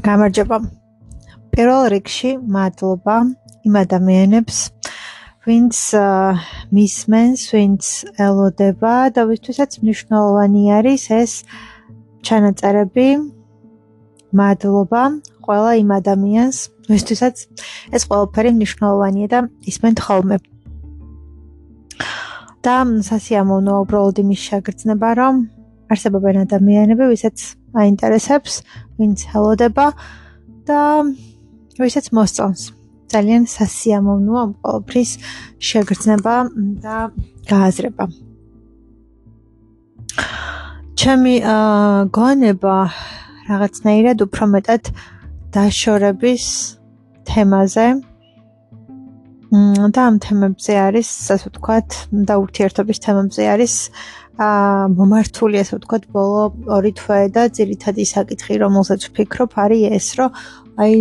გამარჯობა. პირველ რიგში მადლობა იმ ადამიანებს, ვინც მისმენს, ვინც ელოდება და ვისთვისაც მნიშვნელოვანი არის ეს ჩანაწერები. მადლობა ყველა იმ ადამიანს, ვისთვისაც ეს ყველაფერი მნიშვნელოვანია და ისმენთ ხოლმე. და სასიამოვნოა უბრალოდ იმის შეგრძნება, რომ არსებობენ ადამიანები, ვისაც აინტერესებს, ვინც ელოდება და ვისაც მოსწონს. ძალიან სასიამოვნოა ყოველფრის შეგრძნება და გააზრება. ჩემი გონება რაღაცნაირად უფრო მეტად დაშორების თემაზე და ამ თემებზე არის, ასე ვთქვათ, და ურთიერთობის თემებზე არის აა მომართული ასე ვთქვათ ბოლო ორი თვე და ძირითადი საკითხი რომელსაც ვფიქრობ არის ეს რომ აი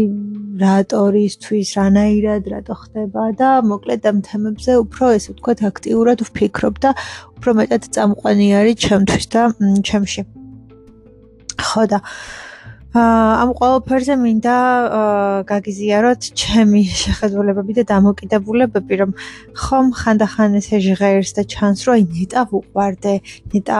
რატორისთვის რანაირად რატო ხდება და მოკლედ ამ თემებზე უფრო ესე ვთქვათ აქტიურად ვფიქრობ და უფრო მეტად წამყვანი არის ჩემთვის და ჩემში. ხო და ამ ყველაფერზე მინდა გაგიზიაროთ ჩემი შეხედულებები და დამოკიდებულებები, რომ ხომ ხანდახან ესე ჟღერს და ჩანს, რომ აი ნეტა ვუყვარდე, ნეტა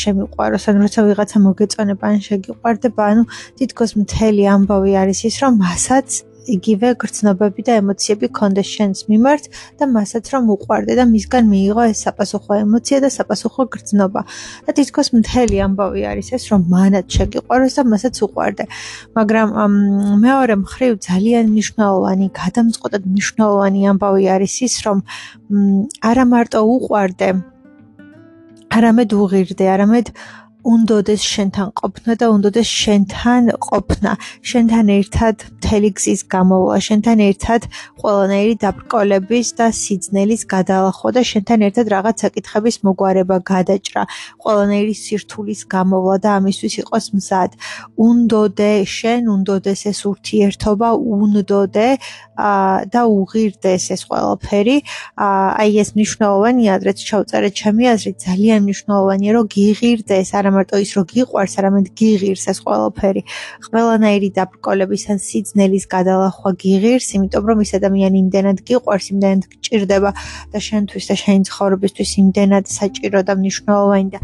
შემიყვაროს, ან როცა ვიღაცა მოგეწონება ან შეგიყვარდება, ანუ თითქოს მთელი ამბავი არის ის, რომ მასაც იგივე გრძნობები და ემოციები ქონდეს შენს მიმართ და მასაც რომ უყვარდე და მისგან მიიღო ეს საპასუხო ემოცია და საპასუხო გრძნობა. და თითქოს მთელი ამბავი არის ეს რომ მანაც შეგიყვაროს და მასაც უყვარდე. მაგრამ მეორე მხრივ ძალიან მნიშვნელოვანი, გადამწყვეტად მნიშვნელოვანი ამბავი არის ის რომ არა მარტო უყვარდე არამედ უღირდე, არამედ უნდოდეს შენთან ყოფნა და უნდოდეს შენთან ყოფნა, შენთან ერთად მთელი გზის გამოვლა, შენთან ერთად ყველანაირი დაბრკოლების და სიძნელის გადალახვა და შენთან ერთად რაღაც საკითხების მოგვარება, გადაჭრა, ყველანაირი სირთულის გამოვლა და ამისთვის იყოს მზად. უნდოდე შენ, უნდოდეს ეს ურთიერთობა, უნდოდე და უღირდეს ეს ყველაფერი. აი ეს მნიშვნელოვანია, ადრეც ჩავწერე ჩემი აზრით, ძალიან მნიშვნელოვანია, რომ გიღირდეს არა არა მარტო ის რომ გიყვარს, არამედ გიღირს ეს ყველაფერი. ყველანაირი დაბრკოლების ან სიძნელის გადალახვა გიღირს, იმიტომ რომ ის ადამიანი იმდენად გიყვარს, იმდენად გჭირდება და შენთვის და შენი ცხოვრებისთვის იმდენად საჭირო და მნიშვნელოვანი და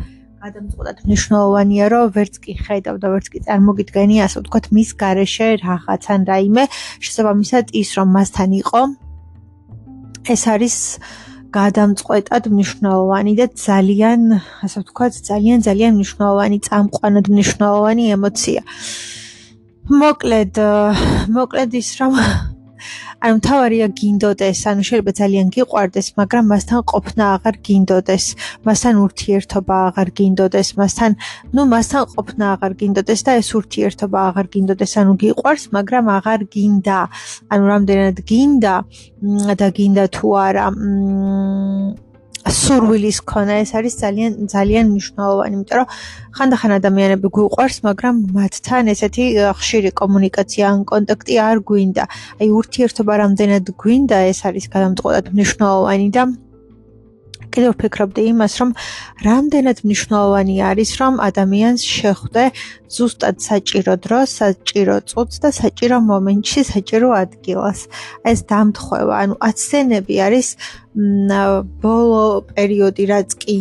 გადამწყვეტად მნიშვნელოვანია, რომ ვერც კი ხედავ და ვერც კი წარმოგიდგენი, ასე ვთქვათ, მის garaშე რაღაც ან რაიმე, შესაბამისად ის რომ მასთან იყო ეს არის გადამწყვეტად მნიშვნელოვანი და ძალიან, ასე ვთქვათ, ძალიან ძალიან მნიშვნელოვანი, წამყვანად მნიშვნელოვანი ემოცია. მოკლედ, მოკლედ ის რომ ანუ თავარია გინდოდეს, ანუ შეიძლება ძალიან გიყვარდეს, მაგრამ მასთან ყოფნა აღარ გინდოდეს, მასთან ურთიერთობა აღარ გინდოდეს, მასთან, ну, მასთან ყოფნა აღარ გინდოდეს და ეს ურთიერთობა აღარ გინდოდეს, ანუ გიყვარს, მაგრამ აღარ გინდა. ანუ რამდენად გინდა? და გინდა თუ არა, მ სურვილის ქონა ეს არის ძალიან ძალიან მნიშვნელოვანი, იმიტომ რომ ხანდახან ადამიანები გვიყვარს, მაგრამ მათთან ესეთი ხშირი კომუნიკაცია ან კონტაქტი არ გვინდა. აი ურთიერთობა რამდენად გვინდა, ეს არის გადამწყვეტად მნიშვნელოვანი და კიდევ ვფიქრობდი იმას, რომ რამდენად მნიშვნელოვანი არის, რომ ადამიანს შეხვდე ზუსტად საჭირო დროს, საჭირო წუთს და საჭირო მომენტში, საჭირო ადგილას. ეს დამთხევა, ანუ აცენები არის ბოლო პერიოდი, რაც კი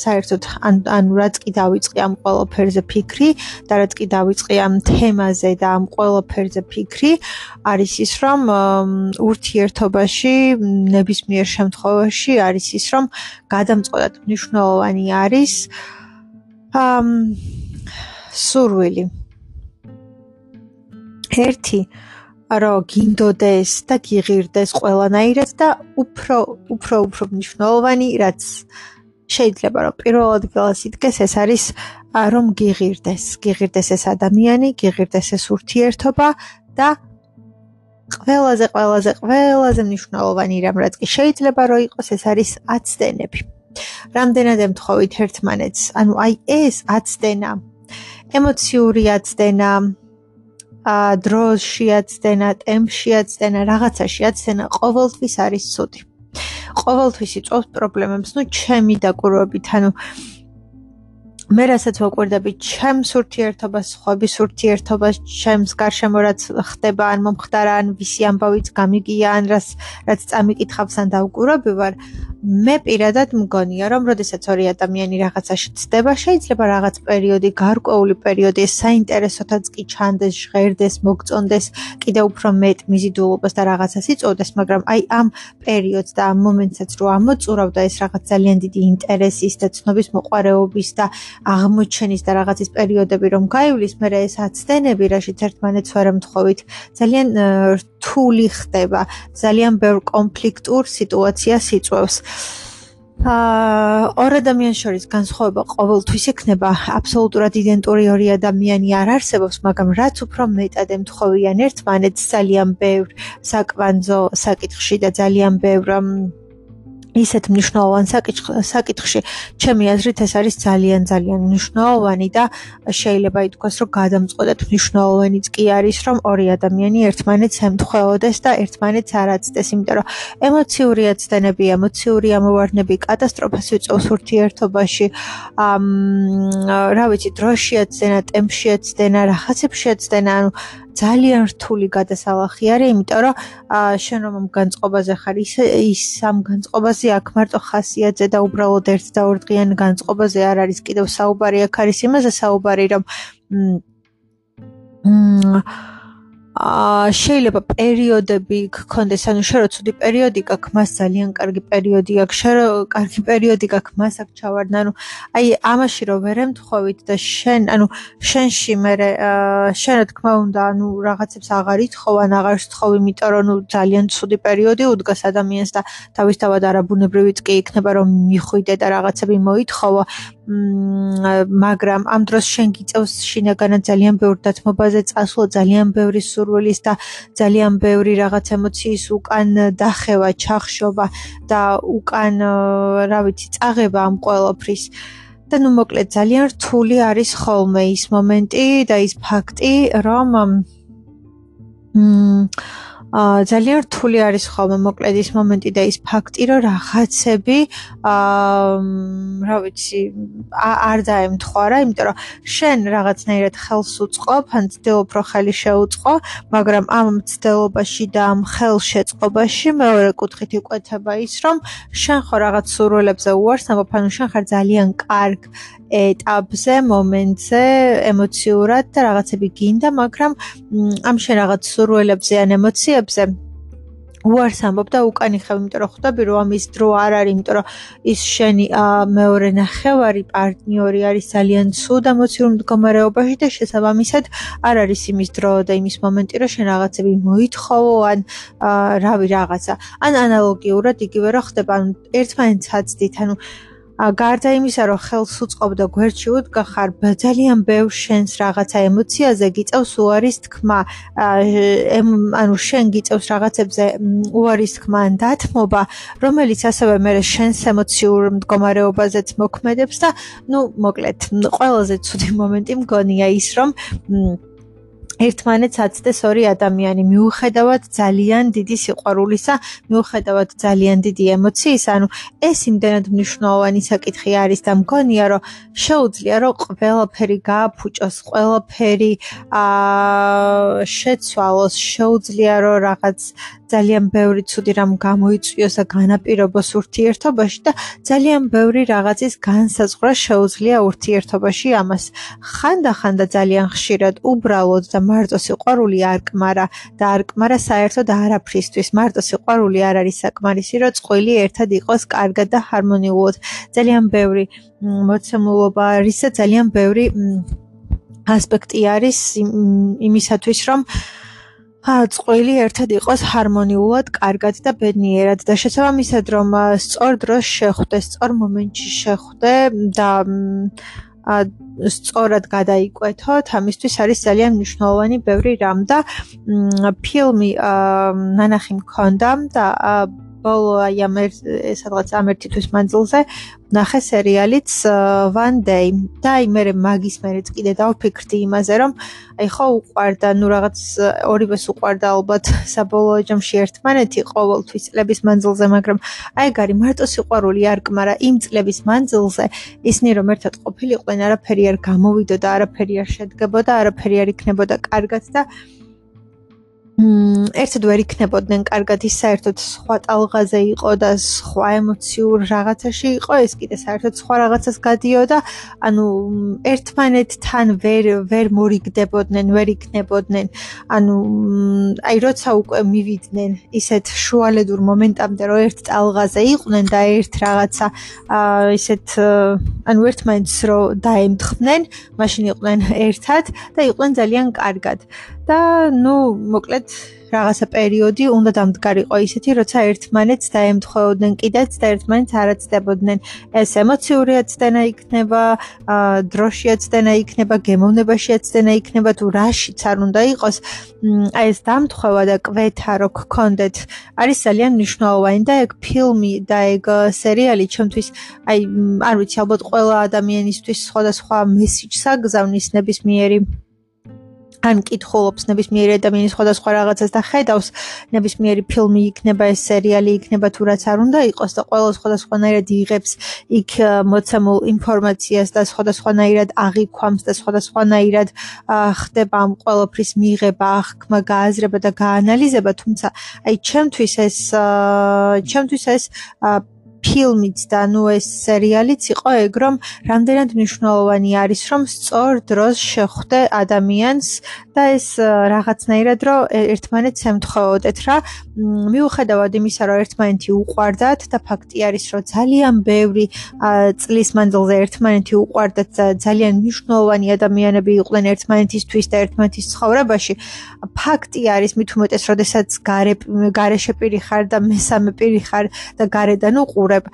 საერთოდ ანუ რაც კი დავიწყე ამ ყველაფერზე ფიქრი და რაც კი დავიწყე ამ თემაზე და ამ ყველაფერზე ფიქრი არის ის რომ ურთიერთობაში ნებისმიერ შემთხვევაში არის ის რომ გადამწყვეტად მნიშვნელოვანი არის ამ სურვილი. ერთი რო გინდოდეს და გიღირდეს ყველანაირად და უფრო უფრო უფრო მნიშვნელოვანი რაც შეიძლება რომ პირველ ადგილას იდგეს ეს არის რომ გიღირდეს, გიღირდეს ეს ადამიანი, გიღირდეს ეს ურთიერთობა და ყველაზე ყველაზე ყველაზე მნიშვნელოვანი რამ რაც კი შეიძლება რომ იყოს ეს არის აცდენები. რამდენად ემთხოვით ერთმანეთს, ანუ აი ეს აცდენა, ემოციური აცდენა, დროში აცდენა, ტემპში აცდენა, რაღაცაში აცდენა ყოველთვის არის ცუდი. ყოველთვის იწვევს პრობლემებს, ну, ჩემი დაკვირვებით, ანუ მე რასაც ვაკვირდები ჩემს ურთიერთობას, სხვების ურთიერთობას, ჩემს გარშემო რაც ხდება, ან მომხდარა, ან ვისი ამბავიც გამიგია, ან რაც რაც წამიკითხავს ან დაუკვირვები ვარ, მე პირადად მგონია, რომ როდესაც ორი ადამიანი რაღაცაში ცდება, შეიძლება რაღაც პერიოდი, გარკვეული პერიოდი საინტერესოთაც კი ჩანდეს, ჟღერდეს, მოგწონდეს, კიდევ უფრო მეტ მიზიდულობას და რაღაცას იწოდეს, მაგრამ აი ამ პერიოდს და ამ მომენტსაც რო ამოწურავდა ეს რაღაც ძალიან დიდი ინტერესის და ცნობის მოყარეობის და აღმოჩენის და რაღაცის პერიოდები რომ გაივლის, მე ეს აცდენები, რაშიც ერთმანეთს ვერ ემთხოვით, ძალიან რთული ხდება, ძალიან ბევრ კონფლიქტურ სიტუაციას იწვევს. აა ორ ადამიანს შორის განსხვავება ყოველთვის ექნება, აბსოლუტურად იდენტური ორი ადამიანი არ არსებობს, მაგრამ რაც უფრო მეტად ემთხოვიან ერთმანეთს, ძალიან ბევრ საკვანძო საკითხში და ძალიან ბევრ ისეთ მნიშვნელოვან საკითხში, ჩემი აზრით ეს არის ძალიან ძალიან მნიშვნელოვანი და შეიძლება ითქვას, რომ გადამწყვეტად მნიშვნელოვანიც კი არის, რომ ორი ადამიანი ერთმანეთს ემთხვეოდეს და ერთმანეთს არაცდეს, იმიტომ რომ ემოციური აცდენები, ემოციური ამოვარდნები კატასტროფას ვიწევს ურთიერთობაში. ამ რა ვიცი, დროში აცდენა, ტემპში აცდენა, რაღაცებში აცდენა, ანუ ძალიან რთული გადასალახი არის, იმიტომ რომ შენ რომ განწყობაზე ხარ, ის ის ამ განწყობაზე აქ მარტო ხასიათზე და უბრალოდ ერთ და ორ დღიან განწყობაზე არ არის კიდევ საუბარი, აქ არის იმაზე საუბარი, რომ მ შეიძლება პერიოდები გქონდეს, ანუ შენ რო ცუდი პერიოდი გაქვს, მას ძალიან კარგი პერიოდი აქვს, შენ რო კარგი პერიოდი გაქვს, მას აქ ჩავარდნა, ანუ აი ამაში რო ვერ ემთხოვით და შენ, ანუ შენში მე აა შენ რა თქმა უნდა, ანუ რაღაცებს აღარ ითხოვ, ან აღარ შეთხოვ, იმიტომ რომ ნუ ძალიან ცუდი პერიოდი უდგას ადამიანს და თავისთავად არაბუნებრივიც კი იქნება რომ მიხვიდე და რაღაცები მოითხოვო. მაგრამ ამ დროს შენ გიწევს შინაგანად ძალიან ბევრ დათმობაზე წასვლა, ძალიან ბევრი სურვილის და ძალიან ბევრი რაღაც ემოციის უკან დახევა, ჩახშობა და უკან, რა ვიცი, წაღება ამ ყოველფრის. და ნუ მოკლედ ძალიან რთული არის ხოლმე ის მომენტი და ის ფაქტი, რომ მ ძალიან რთული არის ხოლმე მოკლედ ის მომენტი და ის ფაქტი, რომ რაღაცები აა რა ვიცი, არ დაემთხარა, იმიტომ რომ შენ რაღაცნაირად ხელს უწყობ, ან ცდილობ რომ ხელი შეუწყო, მაგრამ ამ ცდილობაში და ამ ხელშეწყობაში მეორე კუთხით იკვეთება ის, რომ შენ ხო რაღაც სურვილებზე უარს, ამბობ, ანუ შენ ხარ ძალიან კარგ ეტაპზე, მომენტზე, ემოციურად და რაღაცები გინდა, მაგრამ ამ შენ რაღაც სურვილებზე ან ემოციებზე უარს ამბობ და უკანი ხევ, იმიტომ რომ ხვდები რომ ამის დრო არ არის, იმიტომ რომ ის შენი მეორე ნახევარი პარტნიორი არის ძალიან ცუდ ემოციურ მდგომარეობაში და შესაბამისად არ არის იმის დრო და იმის მომენტი, რომ შენ რაღაცები მოითხოვო ან რავი რაღაცა. ან ანალოგიურად იგივე რა ხდება, ანუ ერთმანეთს აცდით, ანუ გარდა იმისა, რომ ხელს უწყობ და გვერდში უდგა ხარ, ძალიან ბევრ შენს რაღაცა ემოციაზე გიწევს უარის თქმა. ანუ შენ გიწევს რაღაცებზე უარის თქმა ან დათმობა, რომელიც ასევე მე შენს ემოციურ მდგომარეობაზეც მოქმედებს და ნუ მოკლედ, ყველაზე ცუდი მომენტი მგონია ის, რომ ერთმანეთს აცდეს ორი ადამიანი. მიუხედავად ძალიან დიდი სიყვარულისა, მიუხედავად ძალიან დიდი ემოციის, ანუ ეს იმდენად მნიშვნელოვანი საკითხი არის და მგონია, რომ შეუძლია, რომ ყველაფერი გააფუჭოს, ყველაფერი აა შეცვალოს, შეუძლია, რომ რაღაც ძალიან ბევრი ცუდი რამ გამოიწვიოს და განაპირობოს ურთიერთობაში და ძალიან ბევრი რაღაცის განსაზღვრა შეუძლია ურთიერთობაში ამას. ხანდახანდა ძალიან ხშირად უბრალოდ და მარტო სიყვარული არ კმარა და არ კმარა საერთოდ არაფრისთვის. მარტო სიყვარული არ არის საკმარისი, რომ წყვილი ერთად იყოს კარგად და ჰარმონიულად. ძალიან ბევრი მოცემულობა არის და ძალიან ბევრი ასპექტი არის იმისათვის, რომ ა წყვილი ერთად იყოს ჰარმონიულად, კარგად და ბედნიერად და შესაბამისად რომ სწორ დროს შეხვდე, სწორ მომენტში შეხვდე და ა სწორად გადაიკვეთოთ, ამისთვის არის ძალიან მნიშვნელოვანი ბევრი რამ და ფილმი ნანახი მქონდა და ბოლო აი ამ სადღაც ამ ერთი თვის მანძილზე ნახე სერიალიც One Day. და აი მე მაგის მერეც კიდე დავფიქრდი იმაზე რომ აი ხო უყვარდა ნუ რაღაც ორივეს უყვარდა ალბათ საბოლოო ჯამში ერთმანეთი ყოველთვის წლების მანძილზე მაგრამ აი გარი მარტო სიყვარული არ კმარა იმ წლების მანძილზე ისინი რომ ერთად ყოფილიყვნენ არაფერი არ გამოვიდოდა არაფერი არ შედგებოდა არაფერი არ იქნებოდა კარგად და ერთად ვერ იქნებოდნენ კარგად ის საერთოდ სხვა ტალღაზე იყო და სხვა ემოციურ რაღაცაში იყო ეს კიდე საერთოდ სხვა რაღაცას გადიოდა. ანუ ერთმანეთთან ვერ ვერ მორიგდებოდნენ ვერ იქნებოდნენ. ანუ აი როცა უკვე მივიდნენ ისეთ შუალედურ მომენტამდე რომ ერთ ტალღაზე იყვნენ და ერთ რაღაცა ისეთ ანუ ერთმანეთს რო დაემთხნენ მაშინ იყვნენ ერთად და იყვნენ ძალიან კარგად და ნუ მოკლედ რაღაცა პერიოდი უნდა დამდგარიყო ისეთი, როცა ერთმანეთს დაემთხვეოდნენ კიდეც და ერთმანეთს არაცდებოდნენ. ეს ემოციური აცდენა იქნება, დროში აცდენა იქნება, გემოვნებაში აცდენა იქნება თუ რაშიც არ უნდა იყოს. აი ეს დამთხვევა და კვეთა რო გქონდეთ, არის ძალიან მნიშვნელოვანი და ეგ ფილმი და ეგ სერიალი ჩემთვის აი არ ვიცი ალბათ ყველა ადამიანისთვის სხვადასხვა მესიჯს აგზავნის ნებისმიერი ან კითხულობს ნებისმიერი ადამიანის სხვადასხვა რაღაცას და ხედავს ნებისმიერი ფილმი იქნება ეს სერიალი იქნება თუ რაც არ უნდა იყოს და ყველა სხვადასხვანაირად იღებს იქ მოცემულ ინფორმაციას და სხვადასხვანაირად აღიქვამს და სხვადასხვანაირად ხდება ამ ყველაფრის მიღება, აღქმა, გააზრება და გაანალიზება, თუმცა აი ჩემთვის ეს ჩემთვის ეს ფილმიც და ნუ ეს სერიალიც იყო ეგ რომ რამდენად მნიშვნელოვანი არის რომ სწორ დროს შეხვდე ადამიანს და ეს რაღაცნაირად რომ ერთმანეთს ემთხოვოდეთ რა. მიუხედავად იმისა რომ ერთმანეთი უყვარდათ და ფაქტი არის რომ ძალიან ბევრი წლის მანძილზე ერთმანეთი უყვარდათ ძალიან მნიშვნელოვანი ადამიანები იყვნენ ერთმანეთისთვის და ერთმანეთის ცხოვრებაში. ფაქტი არის მით უმეტეს როდესაც გარე გარეშე პირი ხარ და მესამე პირი ხარ და გარედან უყურ ვუყურებ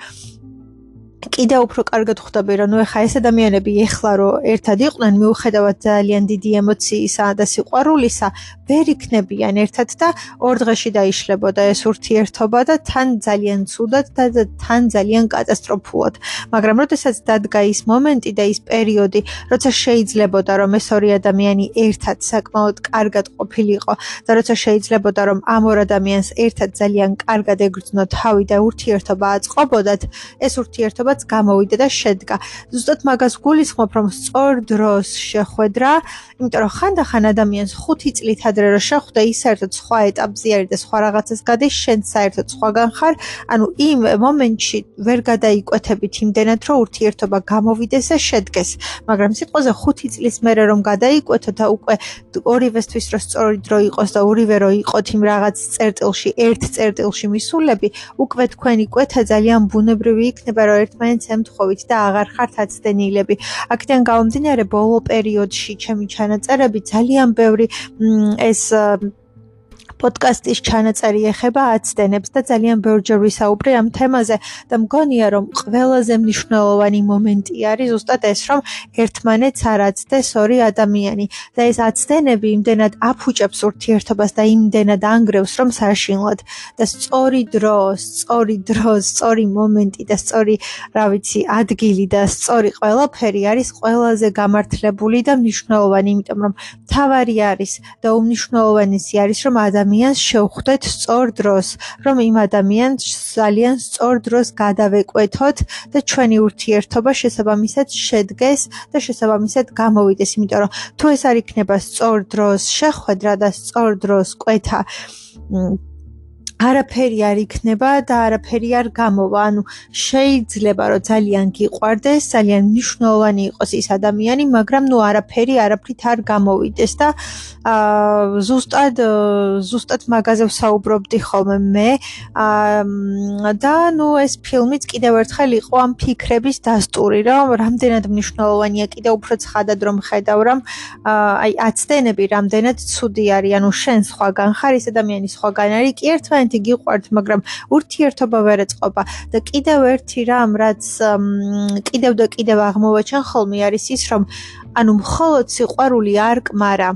კიდე უფრო კარგად ხვდები რომ ნუ ეხა ეს ადამიანები ეხლა რომ ერთად იყვნენ მიუხედავად ძალიან დიდი ემოციისა და სიყვარულისა ვერ იქნებიან ერთად და ორ დღეში დაიშლებოდა ეს ურთიერთობა და თან ძალიან ცუდად და თან ძალიან კატასტროფულად. მაგრამ როდესაც დადგა ის მომენტი და ის პერიოდი როცა შეიძლებოდა რომ ეს ორი ადამიანი ერთად საკმაოდ კარგად ყოფილიყო და როცა შეიძლებოდა რომ ამ ორ ადამიანს ერთად ძალიან კარგად ეგრძნო თავი და ურთიერთობა აწყობოდათ ეს ურთიერთობა რაღაცაც გამოვიდა და შედგა. ზუსტად მაგას გულისხმობ, რომ სწორ დროს შეხვედრა, იმიტომ რომ ხანდახან ადამიანს 5 წლით ადრე რომ შეხვდა, ის საერთოდ სხვა ეტაპზე არის და სხვა რაღაცას გადის, შენ საერთოდ სხვაგან ხარ. ანუ იმ მომენტში ვერ გადაიკვეთებით იმდენად, რომ ურთიერთობა გამოვიდეს და შედგეს. მაგრამ სიტყვაზე 5 წლის მერე რომ გადაიკვეთო და უკვე ორივესთვის რო სწორი დრო იყოს და ორივე რო იყოთ იმ რაღაც წერტილში, ერთ წერტილში მისულები, უკვე თქვენი კვეთა ძალიან ბუნებრივი იქნება, რომ ერთმა ერთმანეთს ემთხოვით და აღარ ხართ აცდენილები. აქედან გამომდინარე ბოლო პერიოდში ჩემი ჩანაწერები ძალიან ბევრი ეს პოდკასტის ჩანაწერი ეხება აცდენებს და ძალიან ბევრჯერ ვისაუბრე ამ თემაზე. და მგონია რომ ყველაზე მნიშვნელოვანი მომენტი არის ზუსტად ეს რომ ერთმანეთს არ აცდეს ორი ადამიანი. და ეს აცდენები იმდენად აფუჭებს ურთიერთობას და იმდენად ანგრევს რომ საშინლად. და სწორი დრო, სწორი დრო, სწორი მომენტი და სწორი, რა ვიცი, ადგილი და სწორი ყველაფერი არის ყველაზე გამართლებული და მნიშვნელოვანი, იმიტომ რომ თავარი არის და უმნიშვნელოვანესი არის რომ ადამიანი ადამიანს შევხვდეთ სწორ დროს, რომ იმ ადამიანს ძალიან სწორ დროს გადავეკვეთოთ და ჩვენი ურთიერთობა შესაბამისად შედგეს და შესაბამისად გამოვიდეს, იმიტომ რომ თუ ეს არ იქნება სწორ დროს შეხვედრა და სწორ დროს კვეთა არაფერი არ იქნება და არაფერი არ გამოვა. ანუ შეიძლება რომ ძალიან გიყვარდეს, ძალიან მნიშვნელოვანი იყოს ის ადამიანი, მაგრამ ნუ არაფერი არაფრით არ გამოვიდეს და აა ზუსტად ზუსტად მაგაზე ვსაუბრობდი ხოლმე მე. აა და ნუ ეს ფილმიც კიდევ ერთხელ იყო ამ ფიქრების დასტური, რომ რამდენად მნიშვნელოვანია კიდევ უფრო ცხადად რომ ხედავ, რომ აი აცდენები რამდენად ცუდი არის, ანუ შენ სხვაგან ხარ, ის ადამიანი სხვაგან არის, კი ერთმანეთს მომენტი გიყვართ, მაგრამ ურთიერთობა ვერ ეწყობა და კიდევ ერთი რამ, რაც კიდევ და კიდევ აღმოვაჩენ ხოლმე არის ის, რომ ანუ მხოლოდ სიყვარული არ კმარა.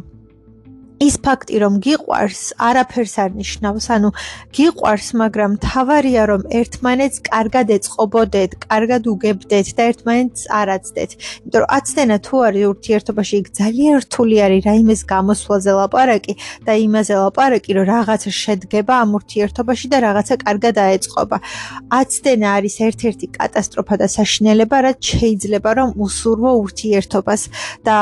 ის ფაქტი რომ გიყვარს არაფერს არ ნიშნავს ანუ გიყვარს მაგრამ თავარია რომ ერთმანეთს კარგად ეწყობოდეთ კარგად უგებდეთ და ერთმანეთს არაცდეთ იმიტომ რომ აცდენა თუ არის ურთიერთობაში იქ ძალიან რთული არის რაიმეს გამოსვლაზე ლაპარაკი და იმაზე ლაპარაკი რომ რაღაცა შედგება ამ ურთიერთობაში და რაღაცა კარგად აეწყობა. აცდენა არის ერთ-ერთი კატასტროფა და საშინელება რაც შეიძლება რომ უსურვო ურთიერთობას და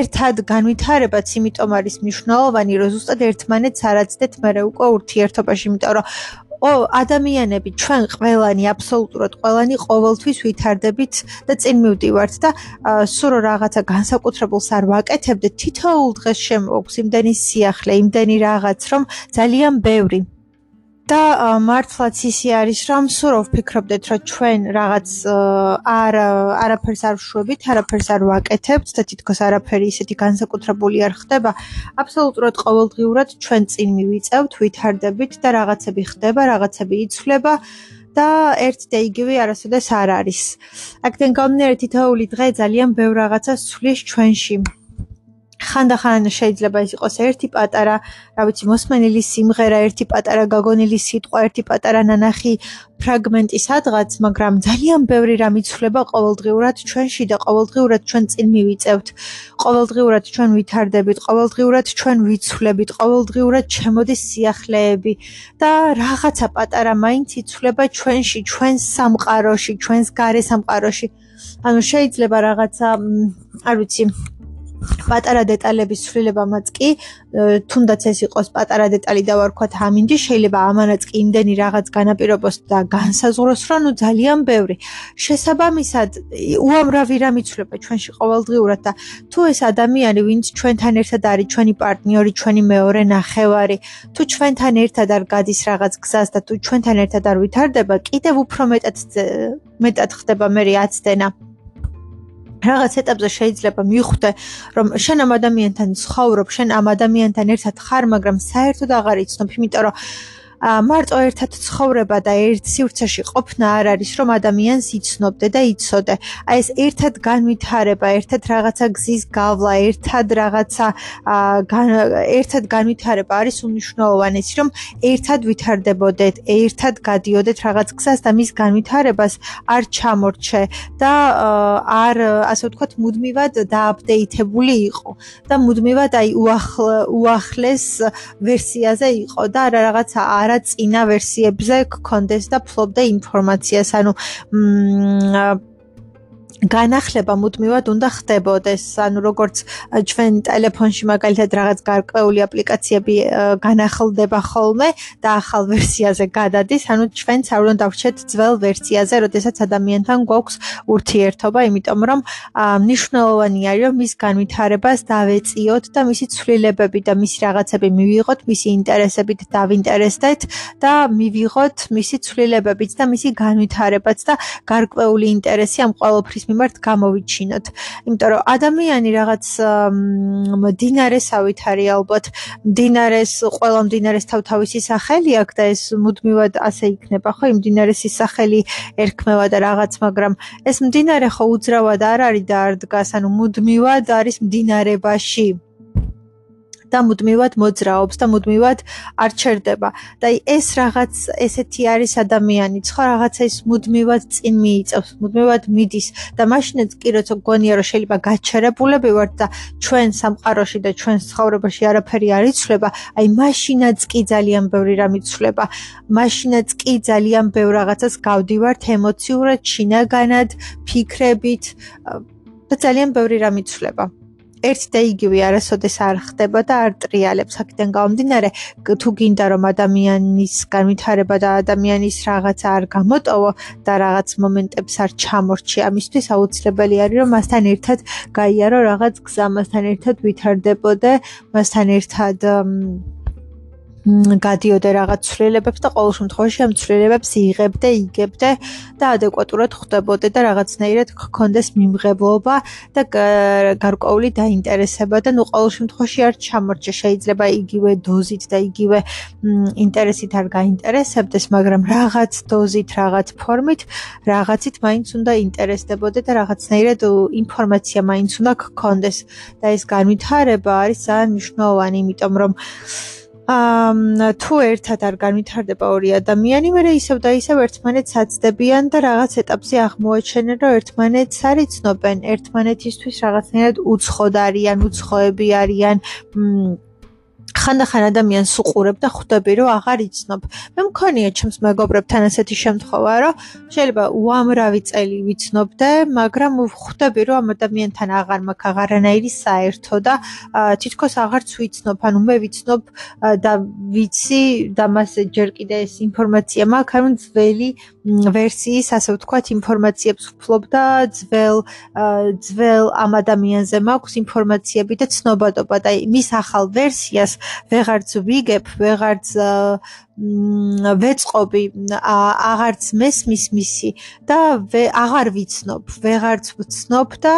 ერთად განვითარ ვითარებაც იმიტომ არის მნიშვნელოვანი, რომ ზუსტად ერთმანეთს არაცდეთ მე უკვე ურთიერთობაში, იმიტომ რომ ო ადამიანები ჩვენ ყველანი აბსოლუტურად ყველანი ყოველთვის ვითარდებით და წინ მივდივართ და სულ რაღაცა განსაკუთრებულს არ ვაკეთებდეთ თითოეულ დღეს შემოგვს იმდენი სიახლე იმდენი რაღაც რომ ძალიან ბევრი და მართლაც ისი არის რომ სულ ვფიქრობდეთ რომ ჩვენ რაღაც არ არაფერს არ ვშვებით, არაფერს არ ვაკეთებთ და თითქოს არაფერი ისეთი განსაკუთრებული არ ხდება. აბსოლუტურად ყოველდღიურად ჩვენ წინ მივიწევთ, ვითარდებით და რაღაცები ხდება, რაღაცები იცვლება და ერთ და იგივე არასოდეს არ არის. აქედან გამომდინარე თითოეული დღე ძალიან ბევრ რაღაცას ცვლის ჩვენში. ხანდახან შეიძლება ის იყოს ერთი პატარა, რა ვიცი, მოსმენილი სიმღერა, ერთი პატარა გაგონილი სიტყვა, ერთი პატარა ნანახი ფრაგმენტი სადღაც, მაგრამ ძალიან ბევრი რამ იცვლება ყოველდღიურად ჩვენში და ყოველდღიურად ჩვენ წინ მივიწევთ. ყოველდღიურად ჩვენ ვითარდებით, ყოველდღიურად ჩვენ ვიცვლებით, ყოველდღიურად ჩემოდის სიახლეები და რაღაცა პატარა მაინც იცვლება ჩვენში, ჩვენს სამყაროში, ჩვენს გარე სამყაროში. ანუ შეიძლება რაღაცა, არ ვიცი, პატარა დეტალების ცვლილებამაც კი თუნდაც ეს იყოს პატარა დეტალი და ვარქვათ ამინდი შეიძლება ამანაც კი იმდენი რაღაც განაპირობოს და განსაზღვროს რომ ნუ ძალიან ბევრი. შესაბამისად უამრავი რამ იცვლება ჩვენში ყოველდღიურად და თუ ეს ადამიანი ვინც ჩვენთან ერთად არის ჩვენი პარტნიორი ჩვენი მეორე ნახევარი თუ ჩვენთან ერთად არ გადის რაღაც გზას და თუ ჩვენთან ერთად არ ვითარდება კიდევ უფრო მეტად მეტად ხდება მე აცდენა რაღაც ეტაპზე შეიძლება მიხვდე, რომ შენ ამ ადამიანთან ცხოვრობ, შენ ამ ადამიანთან ერთად ხარ, მაგრამ საერთოდ აღარ იცნობ, იმიტომ რომ მარტო ერთად ცხოვრება და ერთ სივრცეში ყოფნა არ არის რომ ადამიანს იცნობდე და იცოდე. აი ეს ერთად განვითარება, ერთად რაღაცა გზის გავლა, ერთად რაღაცა ერთად განვითარება არის უნიშნულოვანესი, რომ ერთად ვითარდებოდეთ, ერთად გადიოდეთ რაღაც გზას და მის განვითარებას არ ჩამორჩე და არ ასე ვთქვათ, მუდმივად დააპდეიტებული იყო და მუდმივად აი უახლეს ვერსიაზე იყო და რაღაცა არა წინა ვერსიებზე გქონდეს და ფლობდა ინფორმაციას, ანუ მ განახლება მუდმივად უნდა ხდებოდეს. ანუ როგორც ჩვენ ტელეფონში მაგალითად რაღაც გარკვეული აპლიკაციები განახლდება ხოლმე და ახალ ვერსიაზე გადადის, ანუ ჩვენც არ უნდა დავრჩეთ ძველ ვერსიაზე, როდესაც ადამიანთან გვაქვს ურთიერთობა, იმიტომ რომ მნიშვნელოვანი არის რომ მის განვითარებას დავეწიოთ და მისი ცვლილებები და მისი რაღაცები მივიღოთ, მისი ინტერესებით დავინტერესდეთ და მივიღოთ მისი ცვლილებებიც და მისი განვითარებაც და გარკვეული ინტერესი ამ ყოველფრის მიმართ გამოვიჩინოთ. იმიტომ რომ ადამიანი რაღაც მდინარესავით არის ალბათ, მდინარეს ყველა მდინარეს თავთავისი სახელი აქვს და ეს მუდმივად ასე იქნება, ხო? იმ მდინარესის სახელი ერქმევა და რაღაც, მაგრამ ეს მდინარე ხო უძრავად არ არის და არ დგას, ანუ მუდმივად არის მდინარებაში. და მუდმივად მოძრაობს და მუდმივად არ ჩერდება. და ეს რაღაც ესეთი არის ადამიანი, ხო რაღაცა ის მუდმივად წინ მიიწევს, მუდმივად მიდის და მაშინაც კი როცა გონია რომ შეიძლება გაჩერებულები ვართ და ჩვენ სამყაროში და ჩვენ ცხოვრებაში არაფერი არ იცვლება, აი მაშინაც კი ძალიან ბევრი რამ იცვლება. მაშინაც კი ძალიან ბევრ რაღაცას გავდივართ ემოციურად, შინაგანად, ფიქრებით და ძალიან ბევრი რამ იცვლება. ერთი და იგივე არასოდეს არ ხდება და არ ტრიალებს. აქედან გამომდინარე თუ გინდა რომ ადამიანის განვითარება და ადამიანის რაღაცა არ გამოტოვო და რაღაც მომენტებს არ ჩამორჩი ამისთვის აუცილებელი არის რომ მასთან ერთად გაიარო რაღაც გზა მასთან ერთად ვითარდებოდე მასთან ერთად გადიოდე რაღაც ცვლილებებს და ყოველ შემთხვევაში ამ ცვლილებებს იღებდე, იგებდე და ადეკვატურად ხვდებოდე და რაღაცნაირად გქონდეს მიმღებლობა და გარკვეული დაინტერესება და ნუ ყოველ შემთხვევაში არ ჩამორჩე შეიძლება იგივე დოზით და იგივე ინტერესით არ გაინტერესებდეს, მაგრამ რაღაც დოზით, რაღაც ფორმით, რაღაცით მაინც უნდა ინტერესდებოდე და რაღაცნაირად ინფორმაცია მაინც უნდა გქონდეს და ეს განვითარება არის ძალიან მნიშვნელოვანი, იმიტომ რომ თუ ერთად არ განვითარდება ორი ადამიანი, მე ისევ და ისევ ერთმანეთს აცდებიან და რაღაც ეტაპზე აღმოაჩენენ, რომ ერთმანეთს არიცნობენ, ერთმანეთისთვის რაღაცნაირად უცხოდ არიან, უცხოები არიან, მ ხანდახან ადამიანს უყურებ და ხვდები რომ აღარ იცნობ. მე მქონია ჩემს მეგობრებთან ასეთი შემთხვევა, რომ შეიძლება უამრავი წელი ვიცნობდე, მაგრამ ხვდები რომ ამ ადამიანთან აღარ მაქვს აღარანაირი საერთო და თითქოს აღარც ვიცნობ, ანუ მე ვიცნობ და ვიცი და მას ჯერ კიდე ეს ინფორმაცია მაქვს, ანუ ძველი ვერსიის, ასე ვთქვათ, ინფორმაციებს ვფლობ და ძველ ძველ ამ ადამიანზე მაქვს ინფორმაციები და ცნობადობა და მის ახალ ვერსიას ვეღარც ვიგებ, ვეღარც ვეწყობი, აღარც მესმის მისი და აღარ ვიცნობ, ვეღარც ვცნობ და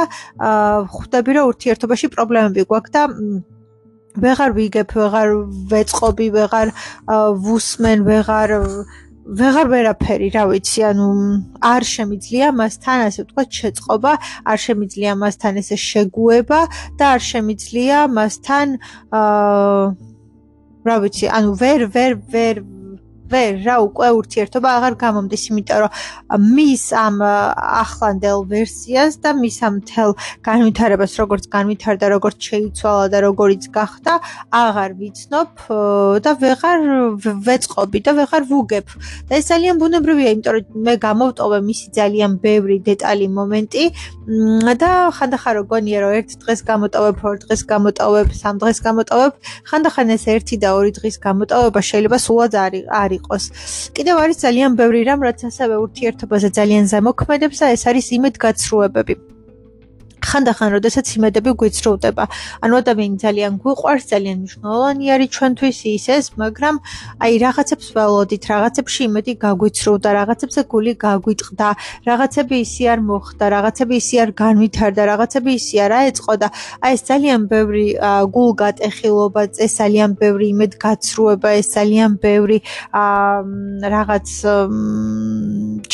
ხვდები რომ ურთიერთობაში პრობლემები გვაქვს და ვეღარ ვიგებ, ვეღარ ვეწყობი, ვეღარ ვუსმენ, ვეღარ ვეღარ ვერაფერი, რა ვიცი, ანუ არ შემიძლია მასთან ასე ვთქვათ შეწყობა, არ შემიძლია მასთან ესე შეგუება და არ შემიძლია მასთან აა რა ვიცი, ანუ ვერ ვერ ვერ ვერ რა უკვე ურთიერთობა აღარ გამომდის, იმიტომ რომ მის ამ ახლანდელ ვერსიას და მის ამ თელ განვითარებას, როგორც განვითარდა, როგორც შეიცვალა და როგორიც გახდა, აღარ ვიცნობ და ვეღარ ვეწყობი და ვეღარ ვუგებ. და ეს ძალიან ბუნებრივია, იმიტომ რომ მე გამოვტოვე მისი ძალიან ბევრი დეტალი მომენტი და ხანდახან რო გონია რომ ერთ დღეს გამოტოვებ, ორ დღეს გამოტოვებ, სამ დღეს გამოტოვებ, ხანდახან ეს ერთი და ორი დღის გამოტოვება შეიძლება სულად არ იყოს. კიდევ არის ძალიან ბევრი რამ, რაც ასევე ურთიერთობაზე ძალიან ზემოქმედებს და ეს არის იმედგაცრუებები. ხანდახან როდესაც იმედები გვიწროვდება. ანუ ადამიანი ძალიან გვიყვარს, ძალიან მნიშვნელოვანი არის ჩვენთვის ისეს, მაგრამ აი რაღაცებს ველოდით, რაღაცებში იმედი გაგვიწროვდა, რაღაცებზე გული გაგვიტყდა, რაღაცები ისე არ მოხდა, რაღაცები ისე არ განვითარდა, რაღაცები ისე არ აეწყო და აი ეს ძალიან ბევრი გულგატეხილობა, ეს ძალიან ბევრი იმედგაცრუება, ეს ძალიან ბევრი რაღაც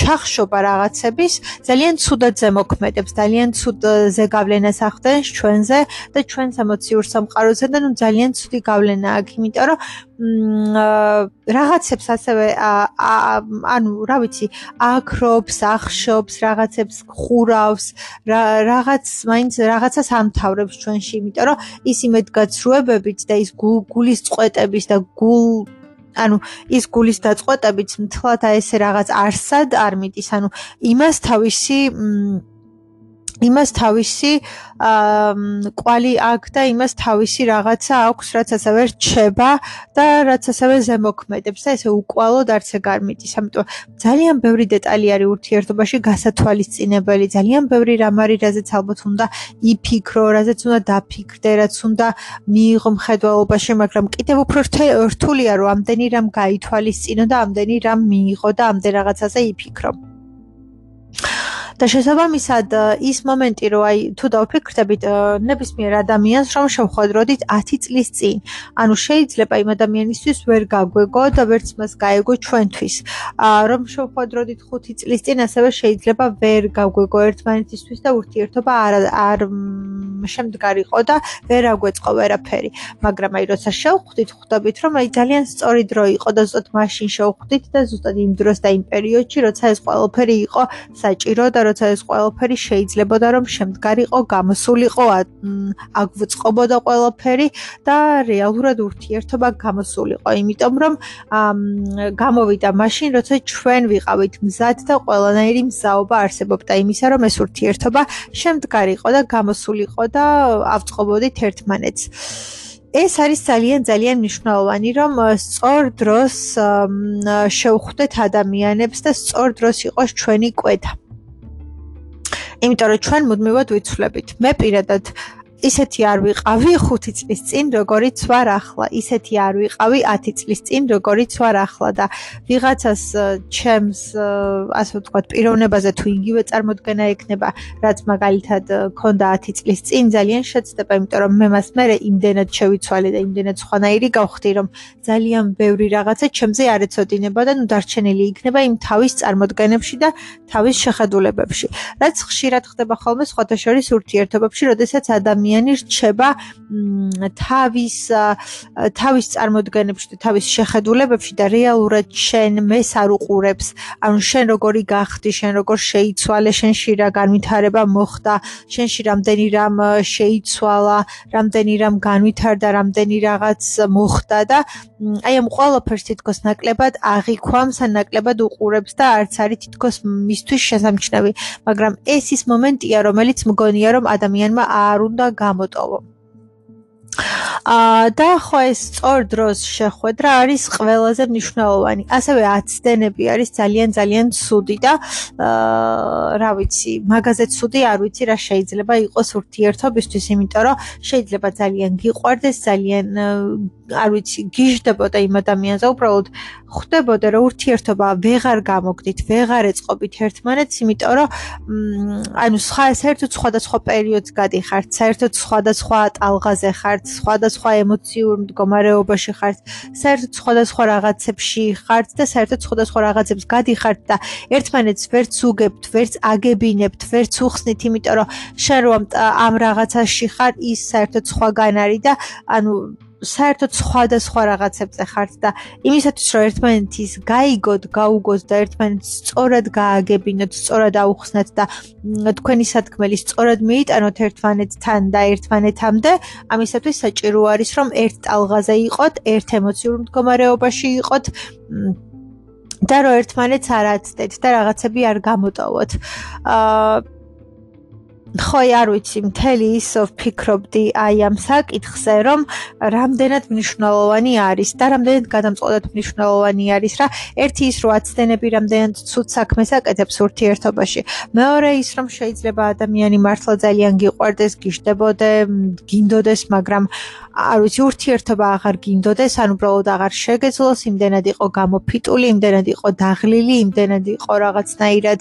ჩახშობა რაღაცების ძალიან ცუდად ზემოქმედებს, ძალიან ცუდ ზეგავლენას ახდენს ჩვენზე და ჩვენს ემოციურ სამყაროზე და ნუ ძალიან ცუდი გავლენა აქვს, იმიტომ რომ რაღაცებს ასევე ანუ რა ვიცი, აკრობს, ახშობს, რაღაცებს ხურავს, რაღაც მაინც რაღაცას ამთავრებს ჩვენში, იმიტომ რომ ის იმედგაცრუებებით და ის გულის წყვეტების და გულ ანუ ის გულის დაწყვეტებით მთლად აი ესე რაღაც არსად არ მიდის, ანუ იმას თავისი მ იმას თავისი კვალი აქვს და იმას თავისი რაღაცა აქვს, რაც ასევე რჩება და რაც ასევე ზემოქმედებს და ესე უკვალოდ არც ეგარ მიდის. ამიტომ ძალიან ბევრი დეტალი არის ურთიერთობაში გასათვალისწინებელი, ძალიან ბევრი რამ არის, რაზეც ალბათ უნდა იფიქრო, რაზეც უნდა დაფიქრდე, რაც უნდა მიიღო მხედველობაში, მაგრამ კიდევ უფრო რთულია რომ ამდენი რამ გაითვალისწინო და ამდენი რამ მიიღო და ამდენ რაღაცაზე იფიქრო. და შესაბამისად ის მომენტი რომ აი თუ დავფიქრდებით ნებისმიერ ადამიანს რომ შევხვედროდით 10 წლის წინ. ანუ შეიძლება იმ ადამიანისთვის ვერ გაგვეგო და ვერც მას გაეგო ჩვენთვის. რომ შევხვედროდით 5 წლის წინ ასევე შეიძლება ვერ გაგვეგო ერთმანეთისთვის და ურთიერთობა არ არ შემდგარიყო და ვერ აგვეწყო ვერაფერი. მაგრამ აი როცა შევხვდით ხვდებით რომ აი ძალიან სწორი დრო იყო და ზუსტად მაშინ შევხვდით და ზუსტად იმ დროს და იმ პერიოდში როცა ეს ყველაფერი იყო საჭირო და როცა ეს ყველაფერი შეიძლებოდა რომ შემდგარიყო, გამოსულიყო, აგვწყობოდა ყველაფერი და რეალურად ურთიერთობა გამოსულიყო, იმიტომ რომ გამოვიდა მაშინ, როცა ჩვენ ვიყავით მზად და ყველანაირი მზაობა არსებობდა იმისა, რომ ეს ურთიერთობა შემდგარიყო და გამოსულიყო და ავწყობოდით ერთმანეთს. ეს არის ძალიან ძალიან მნიშვნელოვანი, რომ სწორ დროს შევხვდეთ ადამიანებს და სწორ დროს იყოს ჩვენი კვეთა. იმიტომ რომ ჩვენ მუდმივად ვიცვლებით. მე პირადად ისეთი არ ვიყავი 5 წლის წინ, როგორიც ვარ ახლა. ისეთი არ ვიყავი 10 წლის წინ, როგორიც ვარ ახლა და ვიღაცას ჩემს ასე ვთქვათ, პიროვნებაზე თუ იგივე წარმოქმნა ექნება, რაც მაგალითად ქონდა 10 წლის წინ, ძალიან შეცდება, იმიტომ რომ მე მას მე იმდენად შევიცვალე და იმდენად სხვანაირი გავხდი, რომ ძალიან ბევრი რაღაცა ჩემზე არ ეცოდინება და ნუ დარჩენილი იქნება იმ თავის წარმოქმნებში და თავის შეხედულებებში. რაც ხშირად ხდება ხოლმე სხვათა შორის ურთიერთობებში, როდესაც ადამიანი ადამიანი რჩება თავის თავის წარმოდგენებში და თავის შეხედულებებში და რეალურად შენ მეს არ უყურებს. ანუ შენ როგორი გახდი, შენ როგორ შეიცვალე, შენში რა განვითარება მოხდა, შენში რამდენი რამ შეიცვალა, რამდენი რამ განვითარდა, რამდენი რაღაც მოხდა და აი ამ ყველაფერს თითქოს ნაკლებად აღიქვამს, ან ნაკლებად უყურებს და არც არის თითქოს მისთვის შესამჩნევი, მაგრამ ეს ის მომენტია, რომელიც მგონია რომ ადამიანმა არ უნდა გამოტოვო. აა და ხო ეს სწორ დროს შეხვედრა არის ყველაზე მნიშვნელოვანი. ასევე აცდენები არის ძალიან ძალიან ცუდი და აა რა ვიცი, მაგაზე ცუდი არ ვიცი რა შეიძლება იყოს ურთიერთობისთვის, იმიტომ რომ შეიძლება ძალიან გიყვარდეს, ძალიან არ ვიცი, გიждდებოდა იმ ადამიანზე, უბრალოდ ხვდებოდა რომ ურთიერთობა ვეღარ გამოგდით, ვეღარ ეწყობით ერთმანეთს, იმიტომ რომ ანუ სხვა საერთოდ სხვადასხვა პერიოდს გადიხართ, საერთოდ სხვადასხვა ტალღაზე ხართ, სხვადასხვა ემოციურ მდგომარეობაში ხართ, საერთოდ სხვადასხვა რაღაცებში ხართ და საერთოდ სხვადასხვა რაღაცებს გადიხართ და ერთმანეთს ვერც უგებთ, ვერც აგებინებთ, ვერც უხსნით, იმიტომ რომ შენ რომ ამ რაღაცაში ხარ, ის საერთოდ სხვაგან არის და ანუ საერთოდ სხვადასხვა რაღაცებზე ხართ და იმისათვის რომ ერთმანეთის გაიგოთ, გაუგოთ და ერთმანეთს სწორად გააგებინოთ, სწორად აუხსნათ და თქვენი სათქმელი სწორად მიიტანოთ ერთმანეთთან და ერთმანეთამდე, ამისათვის საჭირო არის რომ ერთ ტალღაზე იყოთ, ერთ ემოციურ მდგომარეობაში იყოთ და რომ ერთმანეთს არ აცდეთ და რაღაცები არ გამოტოვოთ. აა ხო, არ ვიცი, მთელი ის ვფიქრობდი აი ამ საკითხზე, რომ რამდენად მნიშვნელოვანი არის და რამდენად გადამწყვეტად მნიშვნელოვანი არის რა. ერთი ის, რომ აცდენები რამდენად ცუდ საქმეს აკეთებს ურთიერთობაში. მეორე ის, რომ შეიძლება ადამიანი მართლა ძალიან გიყვარდეს, გიშდებოდე, გინდოდეს, მაგრამ არ ვიცი, ურთიერთობა აღარ გინდოდეს, ან უბრალოდ აღარ შეგეძლოს, იმდენად იყო გამოფიტული, იმდენად იყო დაღლილი, იმდენად იყო რაღაცნაირად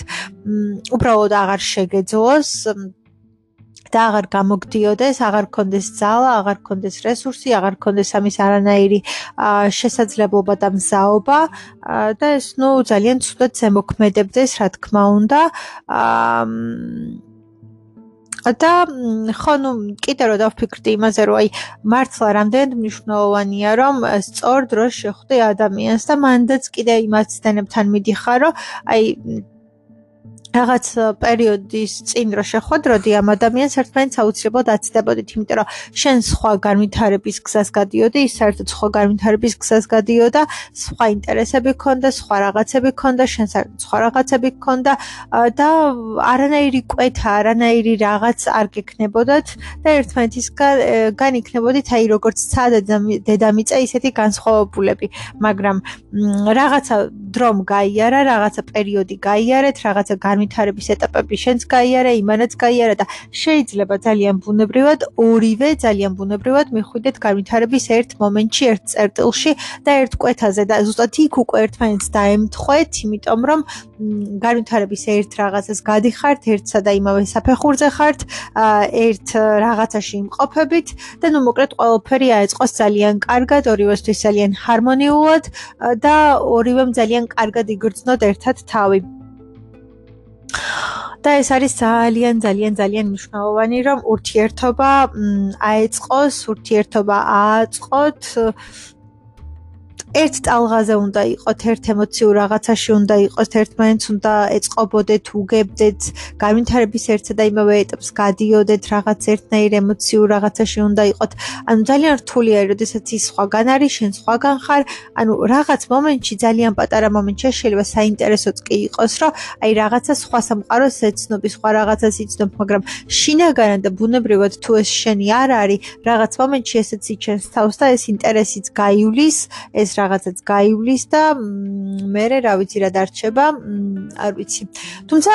უბრალოდ აღარ შეგეძლოს. და აღარ გამოგდიოდეს, აღარ კონდეს ძალა, აღარ კონდეს რესურსი, აღარ კონდეს ამის არანაირი შესაძლებლობა და მზაობა და ეს ნუ ძალიან ცუდად ზემოქმედებდეს, რა თქმა უნდა. აა და ხო ნუ კიდე რომ დავფიქრდი იმაზე რომ აი მართლა რამდენად მნიშვნელოვანია რომ სწორ დროს შეხვდე ადამიანს და მანდაც კიდე იმას დენებთან მიდიხარ რომ აი რაღაც პერიოდის წინ რო შეხვედროდი ამ ადამიანს ერთმანეთს აუცილებლად აცდებოდით, იმიტომ რომ შენ სხვა განვითარების გზას გადიოდი, ის საერთოდ სხვა განვითარების გზას გადიოდა, სხვა ინტერესები ქონდა, სხვა რაღაცები ქონდა, შენ საერთოდ სხვა რაღაცები ქონდა და არანაირი კვეთა, არანაირი რაღაც არ გექნებოდათ და ერთმანეთისგან იქნებოდით აი როგორც ცა დედამიწა ისეთი განსხვავებულები, მაგრამ რაღაცა დრომ გაიარა, რაღაცა პერიოდი გაიარეთ, რაღაცა გან განვითარების ეტაპები შენც გაიარა, იმანაც გაიარა და შეიძლება ძალიან ბუნებრივად ორივე ძალიან ბუნებრივად მიხვიდეთ განვითარების ერთ მომენტში, ერთ წერტილში და ერთ კვეთაზე და ზუსტად იქ უკვე ერთმანეთს დაემთხვეთ, იმიტომ რომ განვითარების ერთ რაღაცას გადიხართ, ერთსა და იმავე საფეხურზე ხართ, ერთ რაღაცაში იმყოფებით და ნუ მოკლედ ყველაფერი აეწყოს ძალიან კარგად, ორივესთვის ძალიან ჰარმონიულად და ორივემ ძალიან კარგად იგრძნოთ ერთად თავი. და ეს არის ძალიან ძალიან ძალიან მნიშვნელოვანი რომ ურთიერთობა აეწყოს, ურთიერთობა ააწყოთ ერთ ტალღაზე უნდა იყოთ, ერთ ემოციურ რაღაცაში უნდა იყოთ, ერთმანეთს უნდა ეწყობოდეთ, უგებდეთ, განვითარების ერთსა და იმავე ეტაპს გადიოდეთ, რაღაც ერთნაირ ემოციურ რაღაცაში უნდა იყოთ. ანუ ძალიან რთულია, როდესაც ის სხვაგან არის, შენ სხვაგან ხარ, ანუ რაღაც მომენტში, ძალიან პატარა მომენტში შეიძლება საინტერესოც კი იყოს, რომ აი რაღაცა სხვა სამყაროს ეცნობი, სხვა რაღაცას იცნობ, მაგრამ შინაგანად და ბუნებრივად თუ ეს შენი არ არის, რაღაც მომენტში ესეც იჩენს თავს და ეს ინტერესიც გაივლის, ეს რაღაცაც გაივლის და მე რა ვიცი რა დარჩება, არ ვიცი. თუმცა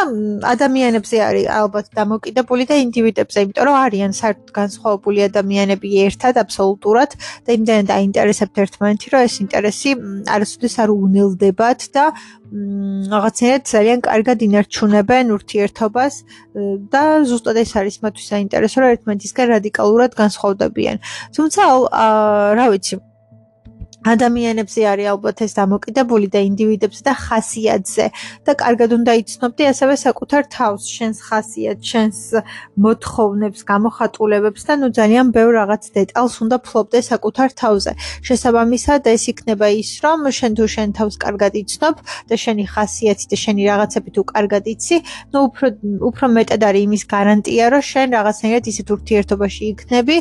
ადამიანებზე არის ალბათ დამოკიდებული და ინდივიდებზე, იმიტომ რომ არიან საერთოდ განსხვავებული ადამიანები ერთად აბსოლუტურად და იმდენად აინტერესებთ ერთმანეთი, რომ ეს ინტერესი არასოდეს არ უნელდებათ და რაღაცნაირად ძალიან კარგად ინარჩუნებენ ურთიერთობას და ზუსტად ეს არის მათთვის საინტერესო, რომ ერთმანეთისგან რადიკალურად განსხვავდებიან. თუმცა რა ვიცი, ადამიანებზე არის ალბათ ეს დამოკიდებული და ინდივიდებზე და ხასიათზე და კარგად უნდა იცნობდი ასევე საკუთარ თავს, შენს ხასიათს, შენს მოთხოვნებს, გამოხატულებებს და ნუ ძალიან ბევრ რაღაც დეტალს უნდა ფლობდე საკუთარ თავზე. შესაბამისად ეს იქნება ის, რომ შენ თუ შენ თავს კარგად იცნობ და შენი ხასიათი და შენი რაღაცები თუ კარგად იცი, ნუ უფრო უფრო მეტად არის იმის გარანტია, რომ შენ რაღაცნაირად ისეთ ურთიერთობაში იქნები,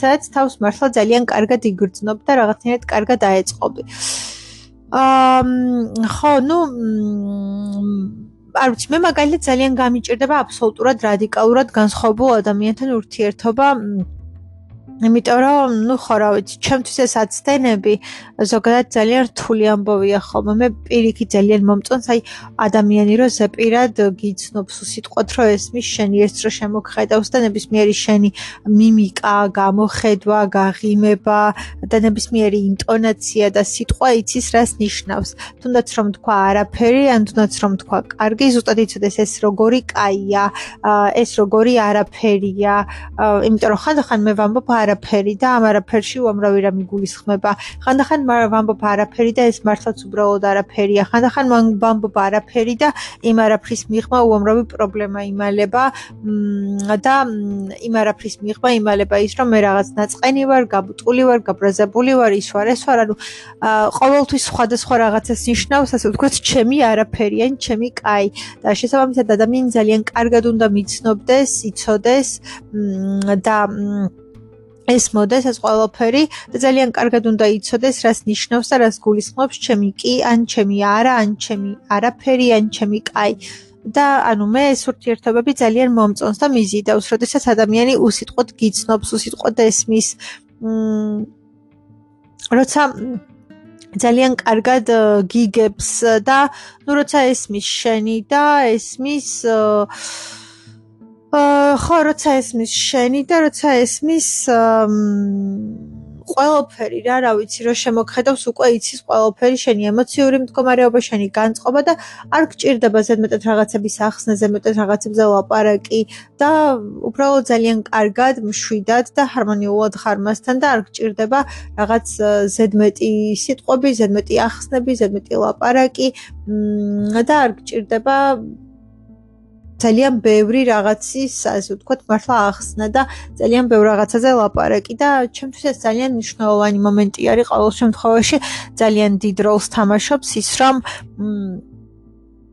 სადაც თავს მართლა ძალიან კარგად იგრძნობ და რაღაცნაირად კარგად აეწყობი. აა ხო, ну არ ვიცი, მე მაგალითად ძალიან გამიჭირდება აბსოლუტურად რადიკალურად განსხვავებულ ადამიანთან ურთიერთობა. იმიტომ რომ, ну, ხო რა ვიცი, ჩემთვის ეს აცდენები ზოგადად ძალიან რთული ამბავია ხოლმე. მე პირიქით ძალიან მომწონს, აი, ადამიანი რო ზეპირად გიცნობს უსიტყვოდ, რომ ესმის შენი ერთს რო შემოგხედავს და ნებისმიერი შენი მიმიკა, გამოხედვა, გაღიმება და ნებისმიერი ინტონაცია და სიტყვა იცის რას ნიშნავს. თუნდაც რომ თქვა არაფერი, ან თუნდაც რომ თქვა კარგი, ზუსტად იცოდეს ეს როგორი კაია, ეს როგორი არაფერია, იმიტომ რომ ხანდახან მე ვამბობ არა არაფერი და ამ არაფერში უამრავი რამ იგულისხმება. ხანდახან ვამბობ არაფერი და ეს მართლაც უბრალოდ არაფერია. ხანდახან ვამბობ არაფერი და იმ არაფრის მიღმა უამრავი პრობლემა იმალება და იმ არაფრის მიღმა იმალება ის, რომ მე რაღაც ნაწყენი ვარ, გაბუტული ვარ, გაბრაზებული ვარ, ის ვარ, ეს ვარ, ანუ ყოველთვის სხვადასხვა რაღაცას ნიშნავს, ასე ვთქვათ, ჩემი არაფერი ან ჩემი კაი. და შესაბამისად ადამიანი ძალიან კარგად უნდა მიცნობდეს, იცოდეს და ეს მოდეს ეს ყველაფერი და ძალიან კარგად უნდა იცოდეს რას ნიშნავს და რას გულისხმობს ჩემი კი ან ჩემი არა ან ჩემი არაფერი ან ჩემი კაი. და ანუ მე ეს ურთიერთობები ძალიან მომწონს და მიზიდავს, როდესაც ადამიანი უსიტყვოდ გიცნობს, უსიტყვოდ ესმის მ როცა ძალიან კარგად გიგებს და ნუ როცა ესმის შენი და ესმის აა ხო, როცა ესმის შენი და როცა ესმის ყველაფერი რა, რა ვიცი, რომ შემოგხედავს უკვე იცის ყველაფერი შენი ემოციური მდგომარეობა, შენი განწყობა და არ გჭირდება ზედმეტად რაღაცების ახსნა, ზედმეტად რაღაცებზე ლაპარაკი და უბრალოდ ძალიან კარგად, მშვიდად და ჰარმონიულად ხარ მასთან და არ გჭირდება რაღაც ზედმეტი სიტყვები, ზედმეტი ახსნები, ზედმეტი ლაპარაკი და არ გჭირდება ძალიან ბევრი რაღაცის, ასე ვთქვათ, მართლა ახსნა და ძალიან ბევრ რაღაცაზე ლაპარაკი და ჩემთვის ეს ძალიან მნიშვნელოვანი მომენტი არის ყოველ შემთხვევაში, ძალიან დიდ როლს თამაშობს ის, რომ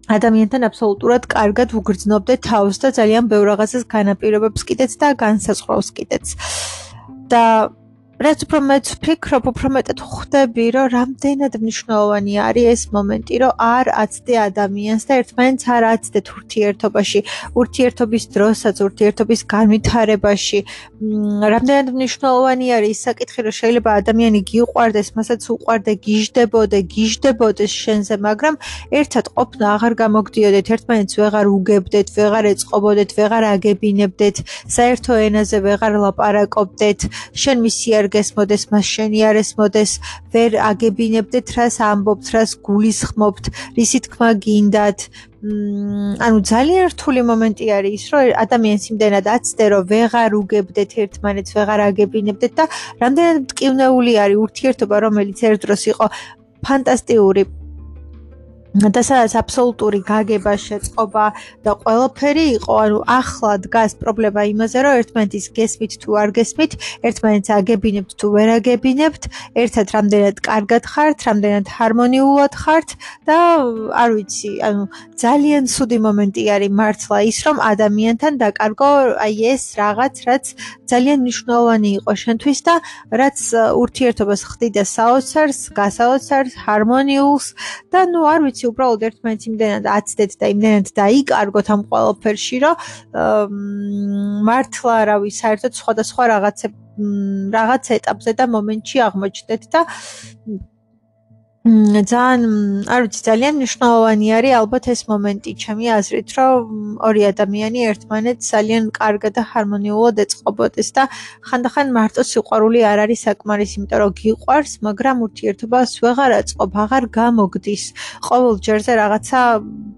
ადამიანთან აბსოლუტურად კარგად უგრძნობდე თავს და ძალიან ბევრ რაღაცას განაპირობებს კიდეც და განსაზღვრავს კიდეც. და რაც უფრო მეც ვფიქრობ, უფრო მეტად ხვდები, რომ რამდენად მნიშვნელოვანი არის ეს მომენტი, რომ არ აცდე ადამიანს და ერთმანეთს არ აცდეთ ურთიერთობაში, ურთიერთობის დროსაც, ურთიერთობის განვითარებაში. რამდენად მნიშვნელოვანი არის ის საკითხი, რომ შეიძლება ადამიანი გიუყვარდეს, მასაც უყვარდე, გიждებოდე, გიждებოდეს შენზე, მაგრამ ერთად ყოფნა აღარ გამოგდიოდეთ, ერთმანეთს ვეღარ უგებდეთ, ვეღარ ეწყობოდეთ, ვეღარ აგებინებდეთ, საერთო ენაზე ვეღარ ლაპარაკობდეთ. შენ მისი არ ვერ გესმოდეს, მას შენი არ ესმოდეს, ვერ აგებინებდეთ რას ამბობთ, რას გულისხმობთ, რისი თქმა გინდათ. ანუ ძალიან რთული მომენტი არის ის, რომ ადამიანს იმდენად აცდე, რომ ვეღარ უგებდეთ ერთმანეთს, ვეღარ აგებინებდეთ და რამდენად მტკივნეული არის ურთიერთობა, რომელიც ერთ დროს იყო ფანტასტიკური და სადაც აბსოლუტური გაგება შეწყობა და ყველაფერი იყო, ანუ ახლა დგას პრობლემა იმაზე, რომ ერთმანეთის გესმით თუ არ გესმით, ერთმანეთს აგებინებთ თუ ვერ აგებინებთ, ერთად რამდენად კარგად ხართ, რამდენად ჰარმონიულად ხართ და არ ვიცი, ანუ ძალიან ცუდი მომენტი არის მართლა ის, რომ ადამიანთან დაკარგო აი ეს რაღაც, რაც ძალიან მნიშვნელოვანი იყო შენთვის და რაც ურთიერთობას ხდიდა საოცარს, გასაოცარს, ჰარმონიულს და ნუ არ ვიცი უბრალოდ ერთმანეთს იმდენად აცდეთ და იმდენად დაიკარგოთ ამ ყველაფერში, რომ მართლა რავი, საერთოდ სხვადასხვა რაღაცე რაღაც ეტაპზე და მომენტში აღმოჩნდეთ და ძალიან არ ვიცი ძალიან მნიშვნელოვანი არის ალბათ ეს მომენტი. ჩემი აზრით რომ ორი ადამიანი ერთმანეთს ძალიან კარგად და ჰარმონიულად ეწყობოდეს და ხანდახან მარტო სიყვარული არ არის საკმარისი იმიტომ რომ გიყვარს მაგრამ ურთიერთობას ვეღარ აწყობ აღარ გამოგდის. ყოველ ჯერზე რაღაცა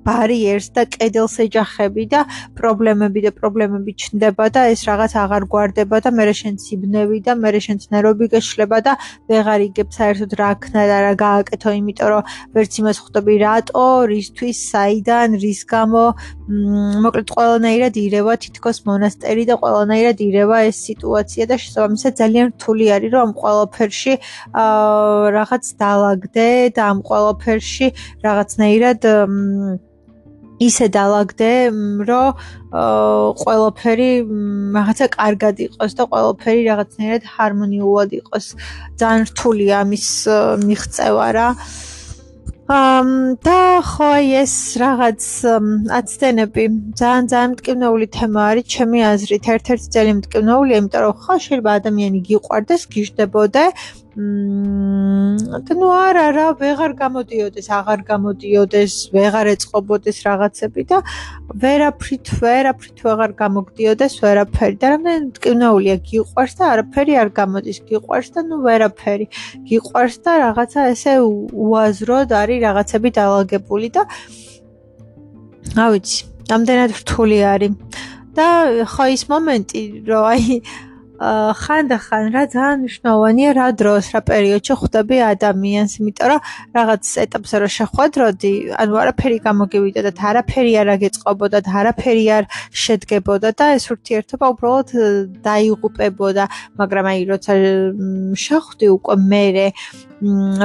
ბარიერს და კედელს ეჯახები და პრობლემები და პრობლემები ჩნდება და ეს რაღაც აღარ გვარდება და მე შენ ციბნევი და მე შენ ნერვები გეშლება და ვეღარ იგებ საერთოდ რა ქნა და რა გააკეთე ვაკეთო, იმიტომ რომ ვერც იმას ხვდები რატო, რისთვის, საიდან, რის გამო, მოკლედ ყველანაირად ირევა თითქოს მონასტერი და ყველანაირად ირევა ეს სიტუაცია და შესაბამისად ძალიან რთული არის რომ ამ ყველაფერში აა რაღაც დაალაგდე და ამ ყველაფერში რაღაცნაირად ისე დაალაგდე, რომ ყველაფერი რაღაცა კარგად იყოს და ყველაფერი რაღაცნაირად ჰარმონიულად იყოს. ძალიან რთულია ამის მიღწევა რა. ამ და ხო ეს რაღაც აცდენები ძალიან ძალიან მტკივნეული თემა არის ჩემი აზრით ერთ-ერთი ძალიან მტკივნეულია იმიტომ რომ ხო შეიძლება ადამიანი გიყვარდეს გიждდებოდე მმ ну არა რა ვეღარ გამოდიოდეს აღარ გამოდიოდეს ვეღარ ეწყობოდეს რაღაცები და ვერაფრით ვერაფრით ვეღარ გამოგდიოდეს ვერაფერი და რამდენი მტკივნეულია გიყვარს და არაფერი არ გამოდის გიყვარს და ну ვერაფერი გიყვარს და რაღაცა ესე უაზროდ არის რაღაცები დაალაგებული და რა ვიცი რამდენად რთული არის და ხო ის მომენტი რომ აი ხანდახან რა ძალიან მნიშვნელოვანია რა დროს რა პერიოდში ხვდები ადამიანს იმიტომ რომ რაღაც ეტაპზე რო შეხვედროდი ანუ არაფერი გამოგივიდოდა და არაფერი არ აგეწყობოდა და არაფერი არ შედგებოდა და ეს ურთიერთობა უბრალოდ დაიღუპებოდა მაგრამ აი როცა შეხვდი უკვე მე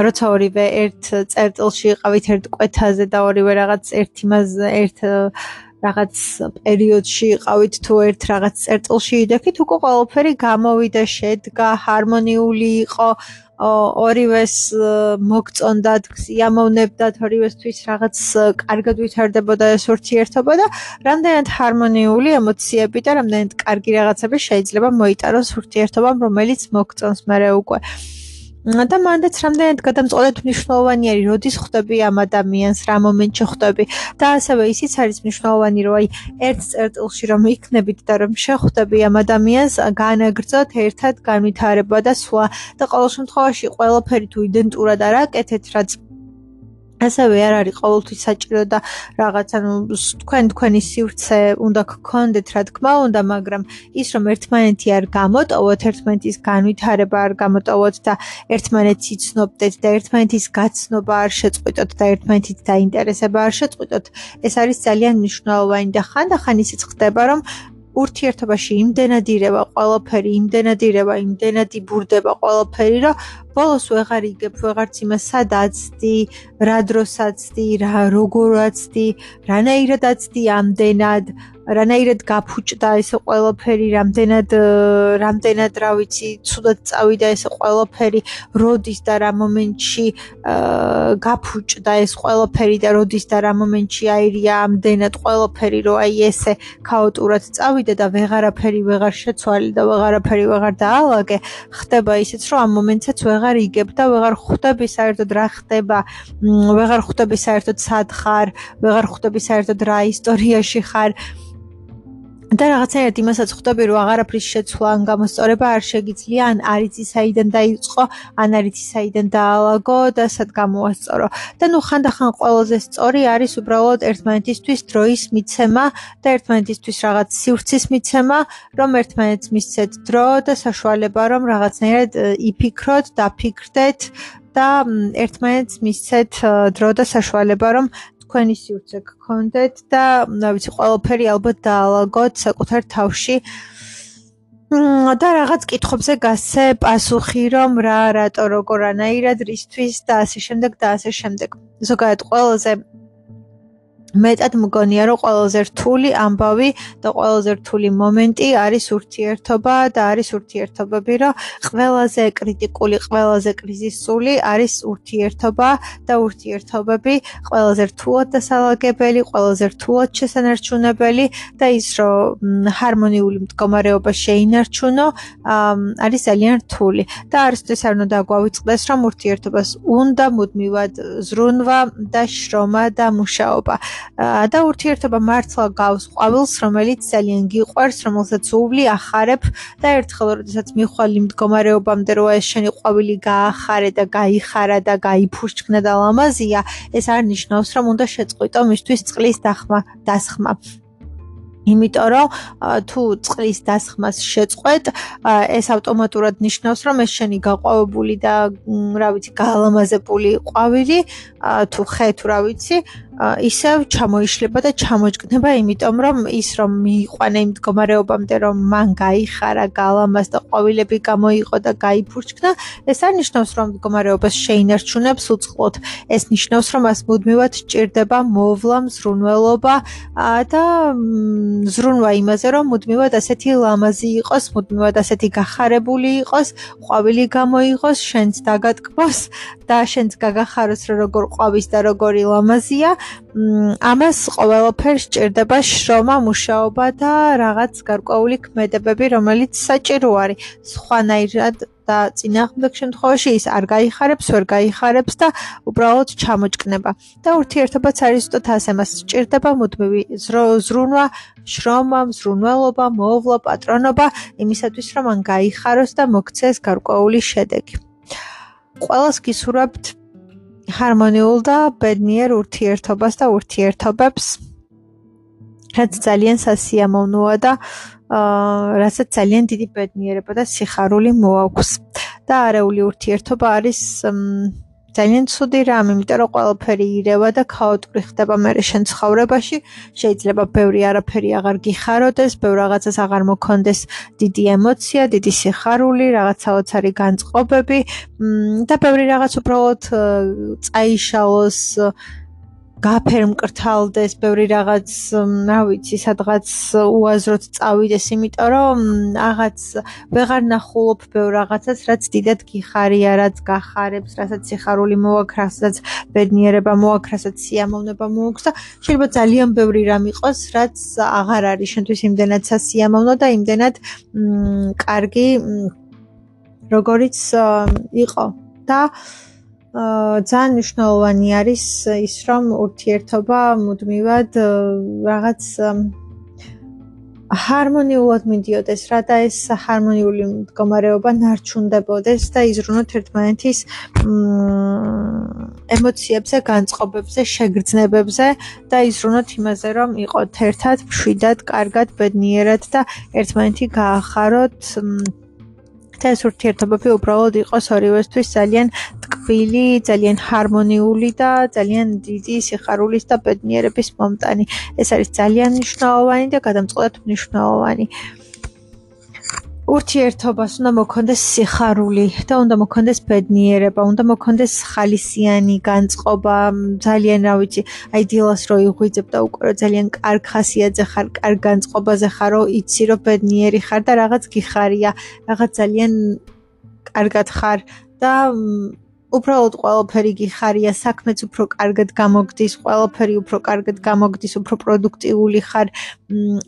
როცა ორივე ერთ წერტილში იყავით ერთ კვეთაზე და ორივე რაღაც ერთ იმას ერთ რაღაც პერიოდში იყავით თუ ერთ რაღაც წერტილში იდექით უკვე ყველაფერი გამოვიდა შედგა ჰარმონიული იყო ორივეს მოგწონდათ სიამოვნებდათ ორივესთვის რაღაც კარგად ვითარდებოდა ეს ურთიერთობა და რამდენად ჰარმონიული ემოციები და რამდენად კარგი რაღაცები შეიძლება მოიტაროს ურთიერთობამ რომელიც მოგწონს მე უკვე და მანდაც რამდენად გადამწყვეტ მნიშვნელოვანი არის, როდის ხვდები ამ ადამიანს, რა მომენტში ხვდები? და ასევე ისიც არის მნიშვნელოვანი, რომ აი ერთ წერტილში რომ იქნებით და რომ შეხვდები ამ ადამიანს, განაგრძოთ ერთად განვითარება და სხვა. და ყოველ შემთხვევაში ყველაფერი თუ იდენტურად არ აკეთეთ, რაც ასევე არ არის ყოველთვის საჭირო და რაღაც ანუ თქვენ თქვენი სივრცე უნდა გქონდეთ რა თქმა უნდა მაგრამ ის რომ ერთმანეთი არ გამოტოვოთ ერთმანეთის განვითარება არ გამოტოვოთ და ერთმანეთს იცნობდეთ და ერთმანეთის გაცნობა არ შეწყვიტოთ და ერთმანეთის დაინტერესება არ შეწყვიტოთ ეს არის ძალიან მნიშვნელოვანი და ხანდახან ისიც ხდება რომ ურთიერთობაში იმდენად ირევა ყველაფერი, იმდენად ირევა, იმდენად იბურდება ყველაფერი, რომ ბოლოს ვეღარ იგებ, ვეღარც იმას სადაცდი, რა დროსაცდი, რა როგორაცდი, რანაირადაცდი ამდენად, რანაირად გაფუჭდა ეს ყველაფერი, რამდენად რამდენად რა ვიცი, ცუდად წავიდა ეს ყველაფერი, როდის და რა მომენტში გაფუჭდა ეს ყველაფერი და როდის და რა მომენტში აირია ამდენად ყველაფერი, რომ აი ესე ქაოტურად წავიდა და ვეღარაფერი ვეღარ შეცვალე და ვეღარაფერი ვეღარ დაალაგე, ხდება ისიც, რომ ამ მომენტსაც ვეღარ იგებ და ვეღარ ხვდები საერთოდ რა ხდება, ვეღარ ხვდები საერთოდ სად ხარ, ვეღარ ხვდები საერთოდ რა ისტორიაში ხარ. და რაღაცაერთ იმასაც ხვდები რომ აღარაფრის შეცვლა ან გამოსწორება არ შეგიძლია ან არიცი საიდან დაიწყო ან არიცი საიდან დაალაგო და სად გამოასწორო და ნუ ხანდახან ყველაზე სწორი არის უბრალოდ ერთმანეთისთვის დროის მიცემა და ერთმანეთისთვის რაღაც სივრცის მიცემა რომ ერთმანეთს მისცეთ დრო და საშუალება რომ რაღაცნაირად იფიქროთ დაფიქრდეთ და ერთმანეთს მისცეთ დრო და საშუალება რომ თქვენი სივრცე გქონდეთ და რა ვიცი ყველაფერი ალბათ დაალაგოთ საკუთარ თავში. და რაღაც კითხებზე გასცე პასუხი რომ რა რატო როგორ ანაირად რისთვის და ასე შემდეგ და ასე შემდეგ. ზოგადად ყველაზე მეტად მგონია რომ ყველაზე რთული ამბავი და ყველაზე რთული მომენტი არის ურთიერთობა და არის ურთიერთობები რომ ყველაზე კრიტიკული, ყველაზე კრიზისული არის ურთიერთობა და ურთიერთობები. ყველაზე რთულად დასალაგებელი, ყველაზე რთულად შესანარჩუნებელი და ის რომ ჰარმონიული მდგომარეობა შეინარჩუნო არის ძალიან რთული. და არის ეს არ უნდა დაგვავიწყდეს რომ ურთიერთობას უნდა მუდმივად ზრუნვა და შრომა და მუშაობა და ურთიერთობა მართლა გავს ყვავილს, რომელიც ძალიან გიყვარს, რომელსაც უვლი ახარებ და ერთხელ როდესაც მიხვალ იმ მდგომარეობამდე, რომ ეს შენი ყვავილი გაახარე და გაიხარა და გაიფურჩქნა და ლამაზია, ეს არ ნიშნავს, რომ უნდა შეწყვიტო მისთვის წყლის დახმა, დასხმა. იმიტომ რომ თუ წყლის დასხმას შეწყვეტ, ეს ავტომატურად ნიშნავს, რომ ეს შენი გაყვავებული და რა ვიცი, გაალამაზებული ყვავილი თუ ხე თუ რა ვიცი, ისევ ჩამოიშლება და ჩამოჭკნება, იმიტომ რომ ის რომ მიიყვანე იმ მდგომარეობამდე, რომ მან გაიხარა, გალამას და ყვავილები გამოიყო და გაიფურჩქნა, ეს არ ნიშნავს, რომ მდგომარეობას შეინარჩუნებს უცხლოდ. ეს ნიშნავს, რომ მას მუდმივად ჭირდება მოვლა, მზრუნველობა და მზრუნვა იმაზე, რომ მუდმივად ასეთი ლამაზი იყოს, მუდმივად ასეთი გახარებული იყოს, ყვავილი გამოიღოს, შენც დაგატკბოს და შენც გაგახაროს, რომ როგორ ყვავის და როგორი ლამაზია. ამას ყოველფერს ჭირდება შრომა, მუშაობა და რაღაც გარკვეული ქმედებები, რომელიც საჭირო არის. სხვანაირად და წინააღმდეგ შემთხვევაში ის არ გაიხარებს, ვერ გაიხარებს და უბრალოდ ჩამოჭკნება. და ურთიერთობაც არის ზუსტად ასე, მას ჭირდება მუდმივი ზრუნვა, შრომა, ზრუნველობა, მოვლა, პატრონობა იმისათვის, რომ ან გაიხაროს და მოქცეს გარკვეული შედეგი. ყველას გისურვებთ ჰარმონიულ და ბედნიერ ურთიერთობას და ურთიერთობებს. რაც ძალიან სასიამოვნოა და აა რასაც ძალიან დიდი ბედნიერება და სიხარული მოაქვს. და არეული ურთიერთობა არის ძალიან ცუდი რამ, იმიტომ რომ ყველაფერი ირევა და ქაოტური ხდება მე შენ ცხოვრებაში. შეიძლება ბევრი არაფერი აღარ გიხაროდეს, ბევრ რაღაცას აღარ მოქონდეს დიდი ემოცია, დიდი სიხარული, რაღაც საოცარი განწყობები და ბევრი რაღაც უბრალოდ წაიშალოს გაფერმკრთალდეს, ბევრი რაღაც, რა ვიცი, სადღაც უაზროდ წავიდეს, იმიტომ რომ რაღაც ვეღარ ნახულობ ბევრ რაღაცას, რაც დიდად გიხარია, რაც გახარებს, რასაც სიხარული მოაქვს, რასაც ბედნიერება მოაქვს, რასაც სიამოვნება მოაქვს და შეიძლება ძალიან ბევრი რამ იყოს, რაც აღარ არის. შენთვის იმდენად სასიამოვნო და იმდენად კარგი როგორიც იყო. და ძალიან მნიშვნელოვანი არის ის, რომ ურთიერთობა მუდმივად რაღაც ჰარმონიულად მიდიოდეს, რა და ეს ჰარმონიული მდგომარეობა ნარჩუნდებოდეს და იზრუნოთ ერთმანეთის ემოციებზე, განწყობებზე, შეგრძნებებზე და იზრუნოთ იმაზე, რომ იყოთ ერთად, მშვიდად, კარგად, ბედნიერად და ერთმანეთი გაახაროთ და ეს ურთიერთობები უბრალოდ იყოს ორივესთვის ძალიან ტკბილი, ძალიან ჰარმონიული და ძალიან დიდი სიხარულის და ბედნიერების მომტანი. ეს არის ძალიან მნიშვნელოვანი და გადამწყვეტ მნიშვნელოვანი. ურთიერთობას უნდა მოქონდეს სიხარული და უნდა მოქონდეს ბედნიერება, უნდა მოქონდეს ხალისიანი განწყობა, ძალიან რა ვიცი, აი დილას რო იღვიძებ და უკვე ძალიან კარგ ხასიათზე ხარ, კარგ განწყობაზე ხარ, რო იცი რომ ბედნიერი ხარ და რაღაც გიხარია, რაღაც ძალიან კარგად ხარ და უბრალოდ ყველაფერი გიხარია, საქმეც უფრო კარგად გამოგდის, ყველაფერი უფრო კარგად გამოგდის, უფრო პროდუქტიული ხარ,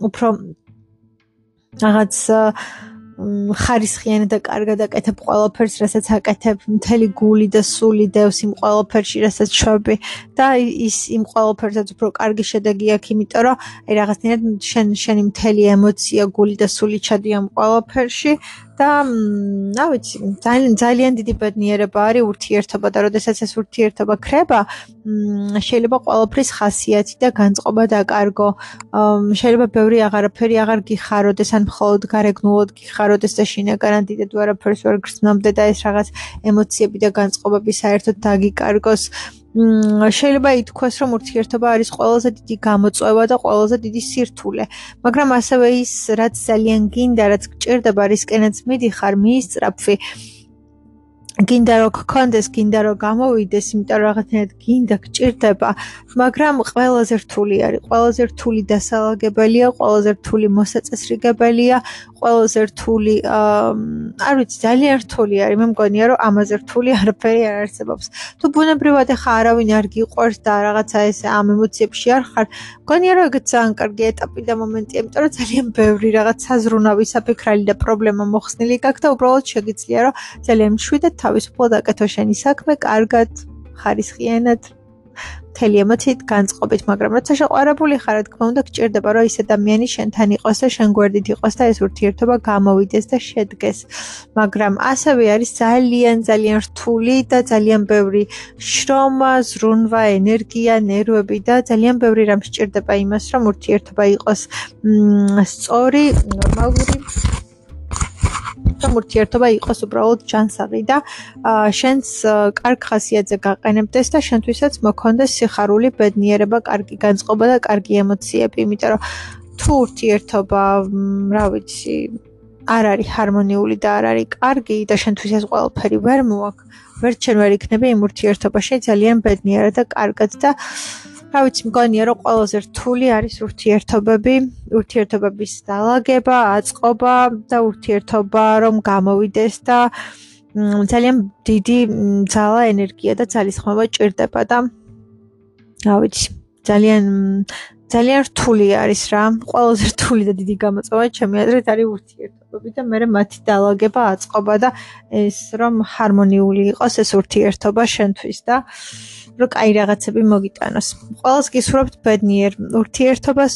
უფრო რაღაც ხარისხიანი და კარგად აკეთებ ყველაფერს, რასაც აკეთებ, მთელი გული და სული დევს იმ ყველაფერში, რასაც შვები და ის იმ ყველაფერსაც უფრო კარგი შედეგი აქვს, იმიტომ რომ აი რაღაცნაირად შენ შენი მთელი ემოცია, გული და სული ჩადიან ყველაფერში და რა ვიცი, ძალიან ძალიან დიდი ბედნიერება არის ურთიერთობა და როდესაც ეს ურთიერთობა ქრება, შეიძლება ყველაფრის ხასიათი და განწყობა დაკარგო. შეიძლება ბევრი აღარაფერი აღარ გიხაროდეს, ან მხოლოდ გარეგნულად გიხაროდეს და შინაგანად დიდად ვარაფერს ვერ გრძნობდე და ეს რაღაც ემოციები და განწყობები საერთოდ დაგიკარგოს. შეიძლება ითქვას, რომ ურთიერთობა არის ყველაზე დიდი გამოწვევა და ყველაზე დიდი სირთულე, მაგრამ ასევე ის, რაც ძალიან გინდა, რაც გჭირდება, რისკენაც მიდიხარ, მიისწრაფი. გინდა რომ გქონდეს, გინდა რომ გამოვიდეს, იმიტომ რომ რაღაცნაირად გინდა გჭირდება, მაგრამ ყველაზე რთული არის, ყველაზე რთული დასალაგებელია, ყველაზე რთული მოსაწესრიგებელია, ყველაზე რთული არ ვიცი, ძალიან რთული არის. მე მგონია რომ ამაზე რთული არაფერი არ არსებობს. თუ ბუნებრივად ახლა არავინ არ გიყვარს და რაღაცა ესე ამ ემოციებში არ ხარ, მგონია რომ ეგეც ძალიან კარგი ეტაპი და მომენტია, იმიტომ რომ ძალიან ბევრი რაღაც საზრუნავი, საფიქრალი და პრობლემა მოხსნილი გაქვს და უბრალოდ შეგიძლია რომ ძალიან მშვიდად თავისუფლად აკეთო შენი საქმე, კარგად, ხარისხიანად, მთელი ემოციით განწყობით, მაგრამ როცა შეყვარებული ხარ, თქმა უნდა, გჭირდება, რომ ის ადამიანი შენთან იყოს და შენ გვერდით იყოს და ეს ურთიერთობა გამოვიდეს და შედგეს. მაგრამ ასევე არის ძალიან, ძალიან რთული და ძალიან ბევრი შრომა, ზრუნვა, ენერგია, ნერვები და ძალიან ბევრი რამ სჭირდება იმას, რომ ურთიერთობა იყოს სწორი, ნორმალური რომ ურთიერთობა იყოს უბრალოდ ჯანსაღი და შენს კარგ ხასიათზე გაყენებდეს და შენთვისაც მოქონდეს სიხარული, ბედნიერება, კარგი განწყობა და კარგი ემოციები, იმიტომ რომ თუ ურთიერთობა, რა ვიცი, არ არის ჰარმონიული და არ არის კარგი და შენთვისაც ყველაფერი ვერ მოაქვს, ვერ ჩვენ ვერ იქნება იმ ურთიერთობაში ძალიან ბედნიერად და კარგად და რა ვიცი, მგონია რომ ყველაზე რთული არის ურთიერთობები, ურთიერთობების დალაგება, აწყობა და ურთიერთობა რომ გამოვიდეს და ძალიან დიდი ძალა, ენერგია და ძალისხმევა ჭირდება და რა ვიცი, ძალიან ძალიან რთული არის რა. ყველაზე რთული და დიდი გამოწვევა ჩემი აზრით არის ურთიერთობები და მე მათი დალაგება, აწყობა და ეს რომ ჰარმონიული იყოს ეს ურთიერთობა შენთვის და რომ კაი რაღაცები მოგიტანოს. ყველას გისურვებთ ბედნიერ ურთიერთობას,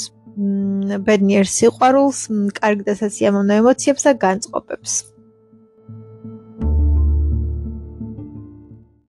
ბედნიერ სიყვარულს, კარგ და სასიამოვნო ემოციებს და განწყობებს.